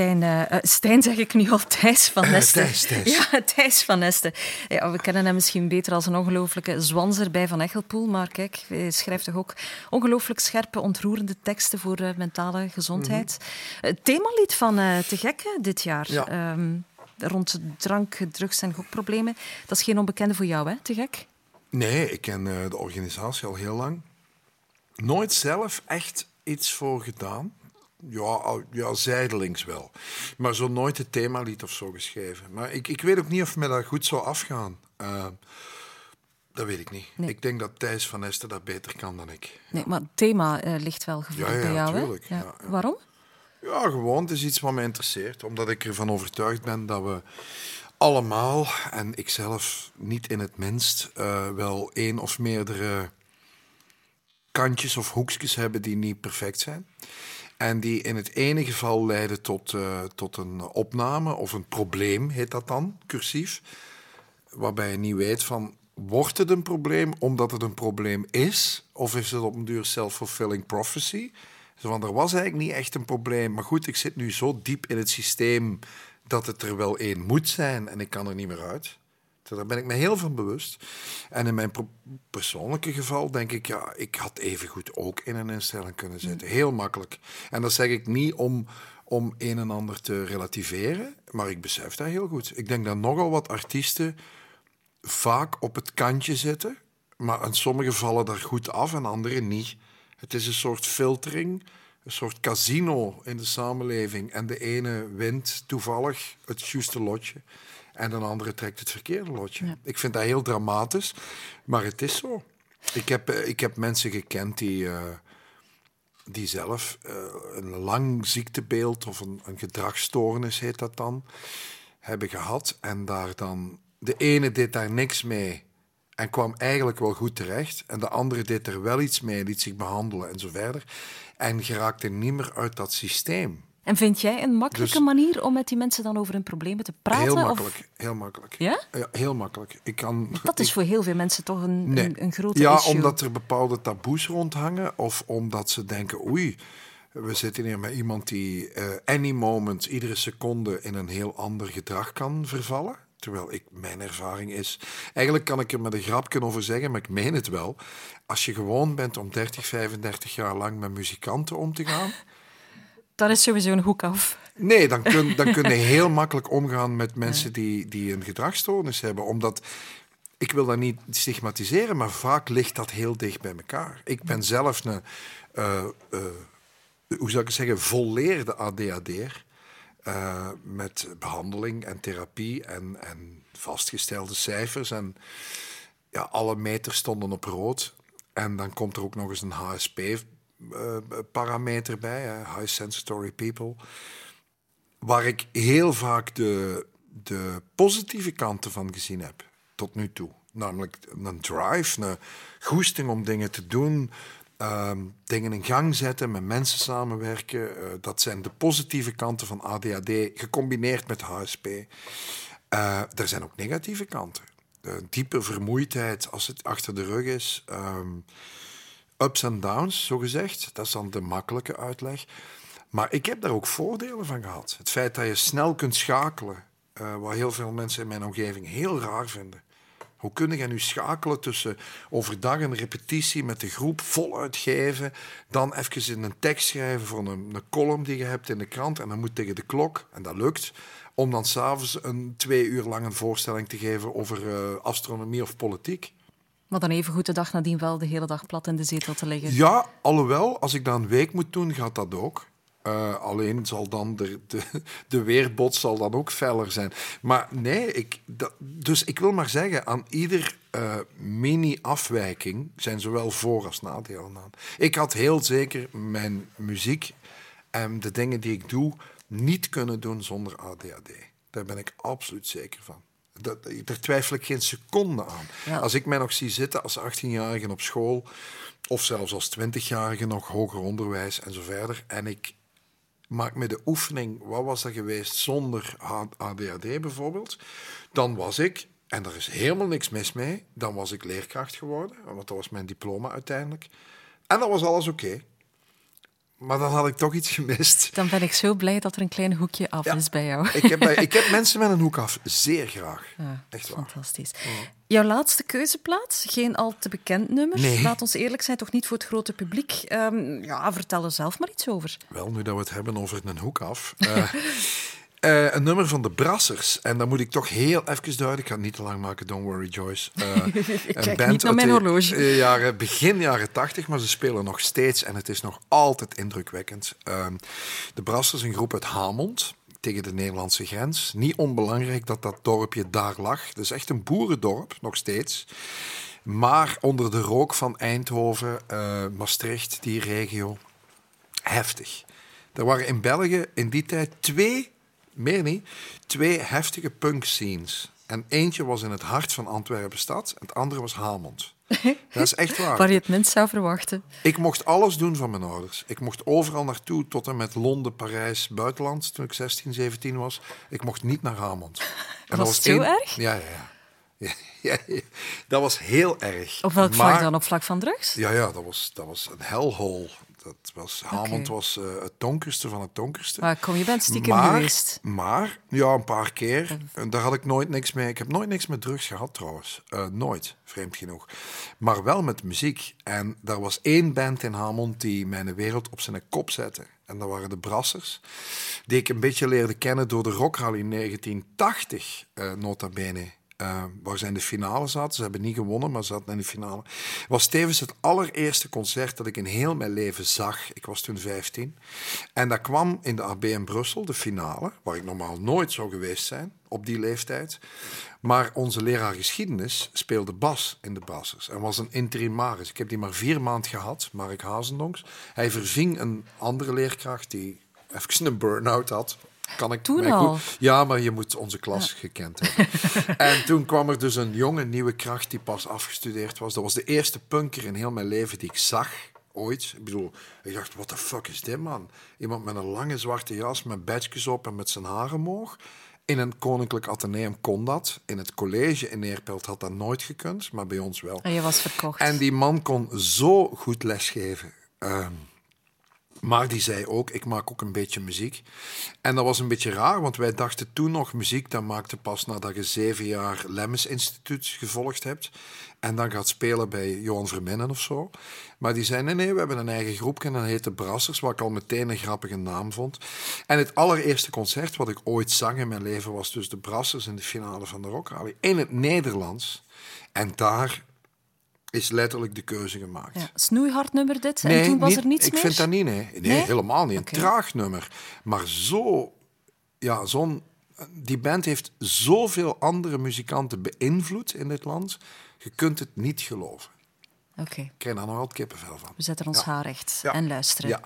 B: Stijn, eh, eh, Stijn zeg ik nu al, Thijs van Nesten.
C: Thijs, Thijs.
B: Ja, Thijs van Nesten. Ja, we kennen hem misschien beter als een ongelooflijke zwanzer bij Van Echelpoel, maar kijk, hij schrijft toch ook ongelooflijk scherpe, ontroerende teksten voor eh, mentale gezondheid. Het themalied van Te Gek hè, dit jaar,
C: Ja.
B: ehm, rond drank, drugs en gokproblemen, dat is geen onbekende voor jou, hè, Te Gek?
C: Nee, ik ken de organisatie al heel lang. Nooit zelf echt iets voor gedaan. Ja, ja, zijdelings wel. Maar zo nooit het themalied of zo geschreven. Maar ik, ik weet ook niet of me dat goed zou afgaan. Eh, dat weet ik niet.
B: Nee.
C: Ik denk dat Thijs van Esten dat beter kan dan ik.
B: Nee, maar het thema eh, ligt wel gevoelig
C: Ja, ja,
B: bij jou,
C: tuurlijk.
B: hè?
C: Ja, ja.
B: Waarom?
C: Ja, gewoon. Het is iets wat mij interesseert. Omdat ik ervan overtuigd ben dat we allemaal, en ikzelf niet in het minst, eh, wel één of meerdere kantjes of hoekjes hebben die niet perfect zijn. En die in het ene geval leiden tot, eh, tot een opname of een probleem, heet dat dan, cursief. Waarbij je niet weet van, wordt het een probleem omdat het een probleem is? Of is het op een duur self-fulfilling prophecy? Er was eigenlijk niet echt een probleem. Maar goed, ik zit nu zo diep in het systeem dat het er wel één moet zijn en ik kan er niet meer uit. Daar ben ik me heel van bewust. En in mijn persoonlijke geval denk ik, ja, ik had evengoed ook in een instelling kunnen zitten. Heel makkelijk. En dat zeg ik niet om, om een en ander te relativeren, maar ik besef dat heel goed. Ik denk dat nogal wat artiesten vaak op het kantje zitten, maar in sommige vallen daar goed af en andere niet. Het is een soort filtering, een soort casino in de samenleving. En de ene wint toevallig het juiste lotje en de andere trekt het verkeerde lotje. Ik vind dat heel dramatisch, maar het is zo. Ik heb, eh, ik heb mensen gekend die, eh, die zelf eh, een lang ziektebeeld of een, een gedragsstoornis, heet dat dan, hebben gehad. En daar dan, de ene deed daar niks mee en kwam eigenlijk wel goed terecht. En de andere deed er wel iets mee, liet zich behandelen en zo verder. En geraakte niet meer uit dat systeem.
B: En vind jij een makkelijke
C: Dus-
B: manier om met die mensen dan over hun problemen te praten?
C: heel
B: of-
C: makkelijk, heel makkelijk.
B: Ja?
C: Ja, heel makkelijk. Ik kan,
B: Dat is voor heel veel mensen toch een,
C: Nee.
B: een, een grote
C: Ja,
B: issue.
C: omdat er bepaalde taboes rondhangen. Of omdat ze denken, oei, we zitten hier met iemand die eh, any moment, iedere seconde in een heel ander gedrag kan vervallen. Terwijl ik, mijn ervaring is... Eigenlijk kan ik er met een grapje over zeggen, maar ik meen het wel. Als je gewoon bent om 30, 35 jaar lang met muzikanten om te gaan...
B: Dan is sowieso een hoek af.
C: Nee, dan kun, dan kun je heel makkelijk omgaan met mensen die, die een gedragsstoornis hebben. Omdat, ik wil dat niet stigmatiseren, maar vaak ligt dat heel dicht bij elkaar. Ik ben zelf een, eh, eh, hoe zou ik het zeggen, volleerde ADHD'er. eh met behandeling en therapie en, en vastgestelde cijfers. En ja, alle meters stonden op rood. En dan komt er ook nog eens een HSP-parameter bij, hè, High Sensory People waar ik heel vaak de, de positieve kanten van gezien heb, tot nu toe. Namelijk een drive, een goesting om dingen te doen, ehm, dingen in gang zetten, met mensen samenwerken. Eh, dat zijn de positieve kanten van ADHD, gecombineerd met HSP. Eh, er zijn ook negatieve kanten. Diepe vermoeidheid als het achter de rug is. ehm, ups en downs, zo gezegd. Dat is dan de makkelijke uitleg. Maar ik heb daar ook voordelen van gehad. Het feit dat je snel kunt schakelen, eh, wat heel veel mensen in mijn omgeving heel raar vinden. Hoe kun je nu schakelen tussen overdag een repetitie met de groep voluit geven, dan even in een tekst schrijven voor een, een column die je hebt in de krant en dan moet tegen de klok, en dat lukt, om dan s'avonds een twee uur lang een voorstelling te geven over eh, astronomie of politiek.
B: Maar dan even goed de dag nadien wel de hele dag plat in de zetel te liggen.
C: Ja, alhoewel, als ik dat een week moet doen, gaat dat ook. Eh, alleen zal dan de, de, de zal dan ook feller zijn. Maar nee, ik, dus ik wil maar zeggen, aan ieder eh, mini-afwijking zijn zowel voor- als nadelen aan. Ik had heel zeker mijn muziek en de dingen die ik doe niet kunnen doen zonder ADHD. Daar ben ik absoluut zeker van. Dat, daar twijfel ik geen seconde aan.
B: Ja.
C: Als ik mij nog zie zitten als 18-jarige op school, of zelfs als 20-jarige nog hoger onderwijs en zo verder, en ik maak me de oefening, wat was dat geweest zonder ADHD bijvoorbeeld, dan was ik, en daar is helemaal niks mis mee, dan was ik leerkracht geworden, want dat was mijn diploma uiteindelijk. En dan was alles oké. Maar dan had ik toch iets gemist.
B: Dan ben ik zo blij dat er een klein hoekje af is bij jou.
C: Ik heb, ik heb mensen met een hoek af zeer graag.
B: Ja,
C: Echt waar.
B: Fantastisch. Jouw laatste keuzeplaats, geen al te bekend nummer.
C: Nee.
B: Laat ons eerlijk zijn, toch niet voor het grote publiek. Ehm, ja, vertel er zelf maar iets over.
C: Wel, nu dat we het hebben over een hoek af. eh, eh, een nummer van de Brassers. En dan moet ik toch heel even duiden. Ik ga het niet te lang maken, don't worry, Joyce. Eh,
B: Ik
C: een band
B: niet naar mijn
C: de,
B: horloge.
C: eh, jaren, begin jaren tachtig, maar ze spelen nog steeds. En het is nog altijd indrukwekkend. Ehm, de Brassers, een groep uit Hamond. Tegen de Nederlandse grens. Niet onbelangrijk dat dat dorpje daar lag. Het is echt een boerendorp, nog steeds. Maar onder de rook van Eindhoven, Maastricht, die regio, heftig. Er waren in België in die tijd twee, meer niet, twee heftige punk scenes. En eentje was in het hart van Antwerpen-stad en het andere was Hamond. Dat is echt waar.
B: Waar je het minst zou verwachten.
C: Ik mocht alles doen van mijn ouders. Ik mocht overal naartoe, tot en met Londen, Parijs, buitenland, toen ik 16, 17 was. Ik mocht niet naar Hamond. En
B: Was het zo
C: één-
B: erg?
C: Ja, ja, ja. Ja, ja, ja. Dat was heel erg.
B: Op welk vlak
C: Maar-
B: dan? Op vlak van drugs?
C: Ja, ja dat, was, dat was een hellhole. Dat was, Hamond was eh, het donkerste van het donkerste.
B: Maar kom, je bent stiekem
C: maar,
B: geweest.
C: Maar, ja, een paar keer. En daar had ik nooit niks mee. Ik heb nooit niks met drugs gehad trouwens. Eh, nooit, vreemd genoeg. Maar wel met muziek. En daar was één band in Hamond die mijn wereld op zijn kop zette. En dat waren de Brassers. Die ik een beetje leerde kennen door de Rock Rally 1980, eh, nota bene. Eh, waar ze in de finale zaten. Ze hebben niet gewonnen, maar ze zaten in de finale. was tevens het allereerste concert dat ik in heel mijn leven zag. Ik was toen 15. En dat kwam in de AB in Brussel, de finale, waar ik normaal nooit zou geweest zijn op die leeftijd. Maar onze leraar geschiedenis speelde bas in de Brassers en was een interimaris. Ik heb die maar vier maanden gehad, Mark Hazendonks. Hij verving een andere leerkracht die even een burn-out had. Kan ik
B: Toen al?
C: goed- Ja, maar je moet onze klas gekend hebben. en toen kwam er dus een jonge nieuwe kracht die pas afgestudeerd was. Dat was de eerste punker in heel mijn leven die ik zag. Ooit. Ik bedoel, ik dacht, what the fuck is dit, man? Iemand met een lange zwarte jas, met badges op en met zijn haren omhoog. In een koninklijk ateneum kon dat. In het college in Neerpelt had dat nooit gekund, maar bij ons wel.
B: En je was verkocht.
C: En die man kon zo goed lesgeven. Ehm, Maar die zei ook, ik maak ook een beetje muziek. En dat was een beetje raar, want wij dachten toen nog muziek, dat maakte pas nadat je zeven jaar Lemmens Instituut gevolgd hebt. En dan gaat spelen bij Johan Verminnen of zo. Maar die zei, nee, nee, we hebben een eigen groepje en dat heet de Brassers, wat ik al meteen een grappige naam vond. En het allereerste concert wat ik ooit zang in mijn leven was dus de Brassers in de finale van de Rock. In het Nederlands. En daar is letterlijk de keuze gemaakt.
B: Ja, snoeihard nummer dit. en toen was
C: niet-
B: er niets
C: ik
B: meer?
C: vind dat niet, nee. Nee,
B: Nee?
C: helemaal niet. Een traag nummer. Maar zo... Ja, zo'n... Die band heeft zoveel andere muzikanten beïnvloed in dit land. Je kunt het niet geloven.
B: Oké,
C: Ik krijg daar nog altijd kippenvel van.
B: we zetten ons
C: Ja.
B: haar recht
C: Ja.
B: en luisteren.
C: Ja.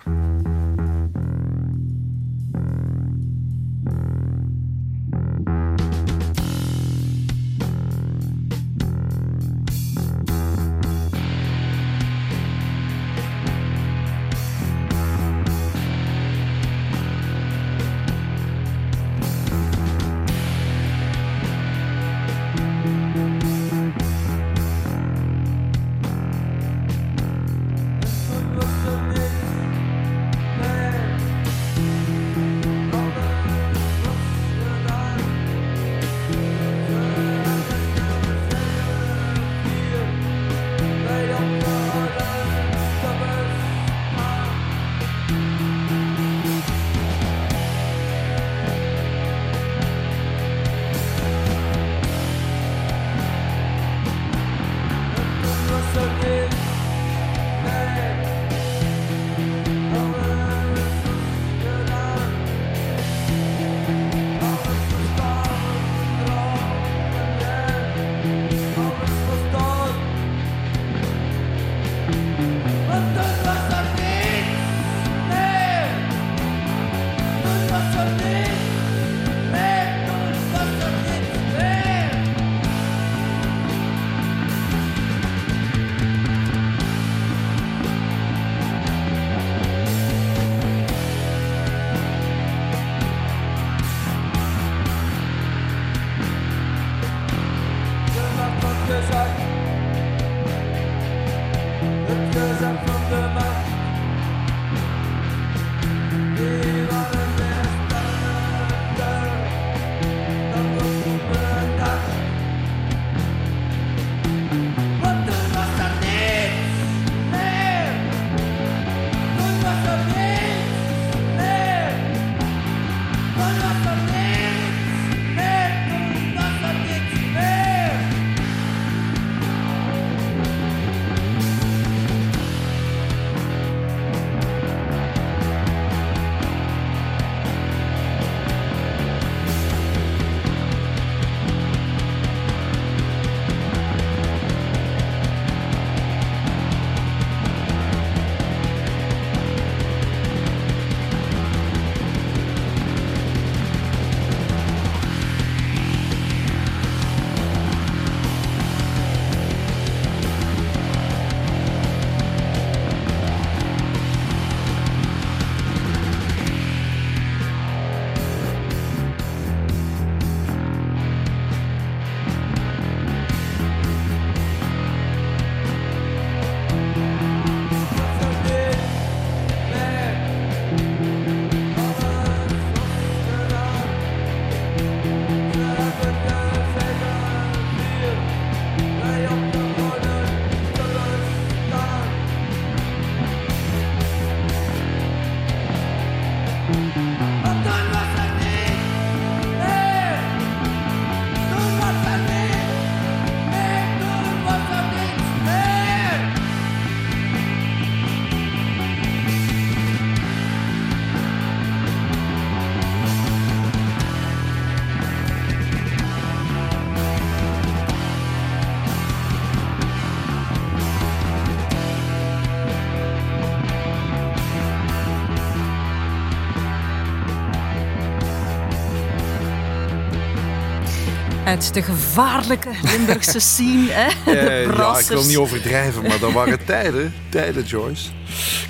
B: Uit de gevaarlijke Limburgse scene, hè? De
C: ja, ik wil niet overdrijven, maar dat waren tijden, tijden, Joyce.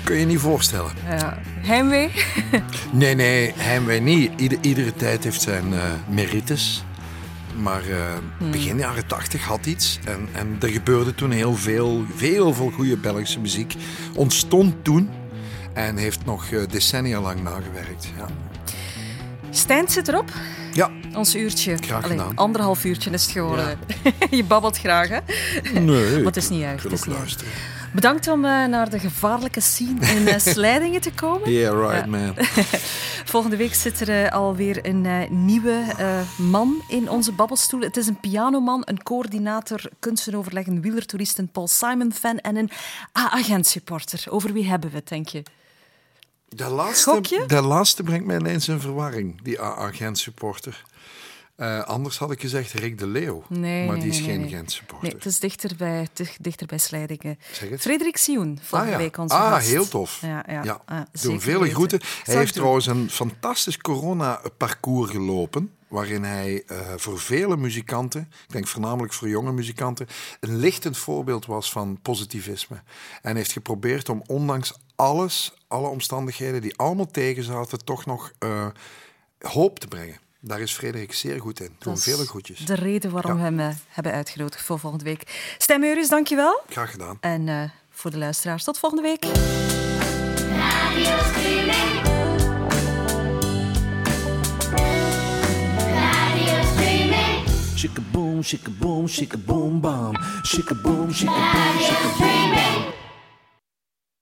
C: Kun je niet voorstellen.
B: Ja. Heimwee?
C: Nee, nee, heimwee niet. Ieder, iedere tijd heeft zijn eh, merites. Maar eh,
B: Hmm.
C: begin jaren tachtig had iets. En, en er gebeurde toen heel veel, veel veel goede Belgische muziek. Ontstond toen. En heeft nog eh, decennia lang nagewerkt. Ja.
B: Stijn zit erop. Ons uurtje. Allee, anderhalf uurtje is het geworden. je babbelt graag, hè?
C: Nee,
B: Maar het is niet erg. is erg.
C: luisteren.
B: Bedankt om eh, naar de gevaarlijke scene in Slijdingen te komen.
C: Yeah, right,
B: Ja.
C: man.
B: Volgende week zit er eh, alweer een nieuwe man in onze babbelstoel. Het is een pianoman, een coördinator, kunstenoverleg, een wielertoerist, een Paul Simon-fan en een A-agent-supporter. Over wie hebben we het, denk je?
C: De laatste,
B: Gokje?
C: de laatste brengt mij ineens in verwarring, die AA-Gent-supporter. Eh, anders had ik gezegd Rick de Leeuw.
B: Nee,
C: maar die is
B: nee,
C: geen
B: nee.
C: Gent-supporter.
B: Nee, het is dichter bij, dicht- dichter bij Slijdingen.
C: Zeg het.
B: Frederik Sioen, volgende
C: ah, ja.
B: week onze
C: ah,
B: gast.
C: heel tof.
B: Ja, ja,
C: Ja,
B: ah,
C: Doe vele
B: weten.
C: groeten. Hij heeft trouwens een fantastisch corona-parcours gelopen. Waarin hij eh, voor vele muzikanten, ik denk voornamelijk voor jonge muzikanten, een lichtend voorbeeld was van positivisme. En heeft geprobeerd om ondanks alles, alle omstandigheden die allemaal tegen zaten, toch nog eh, hoop te brengen. Daar is Frederik zeer goed in. Doe hem
B: Dat is
C: vele groetjes.
B: De reden waarom we hem eh, hebben uitgenodigd voor volgende week. Stijn Meuris, dankjewel.
C: Graag gedaan.
B: En eh, voor de luisteraars, tot volgende week.
A: Shika boom, shika boom, shika boom, bomb. Shika boom, shika boom, shika boom, bomb.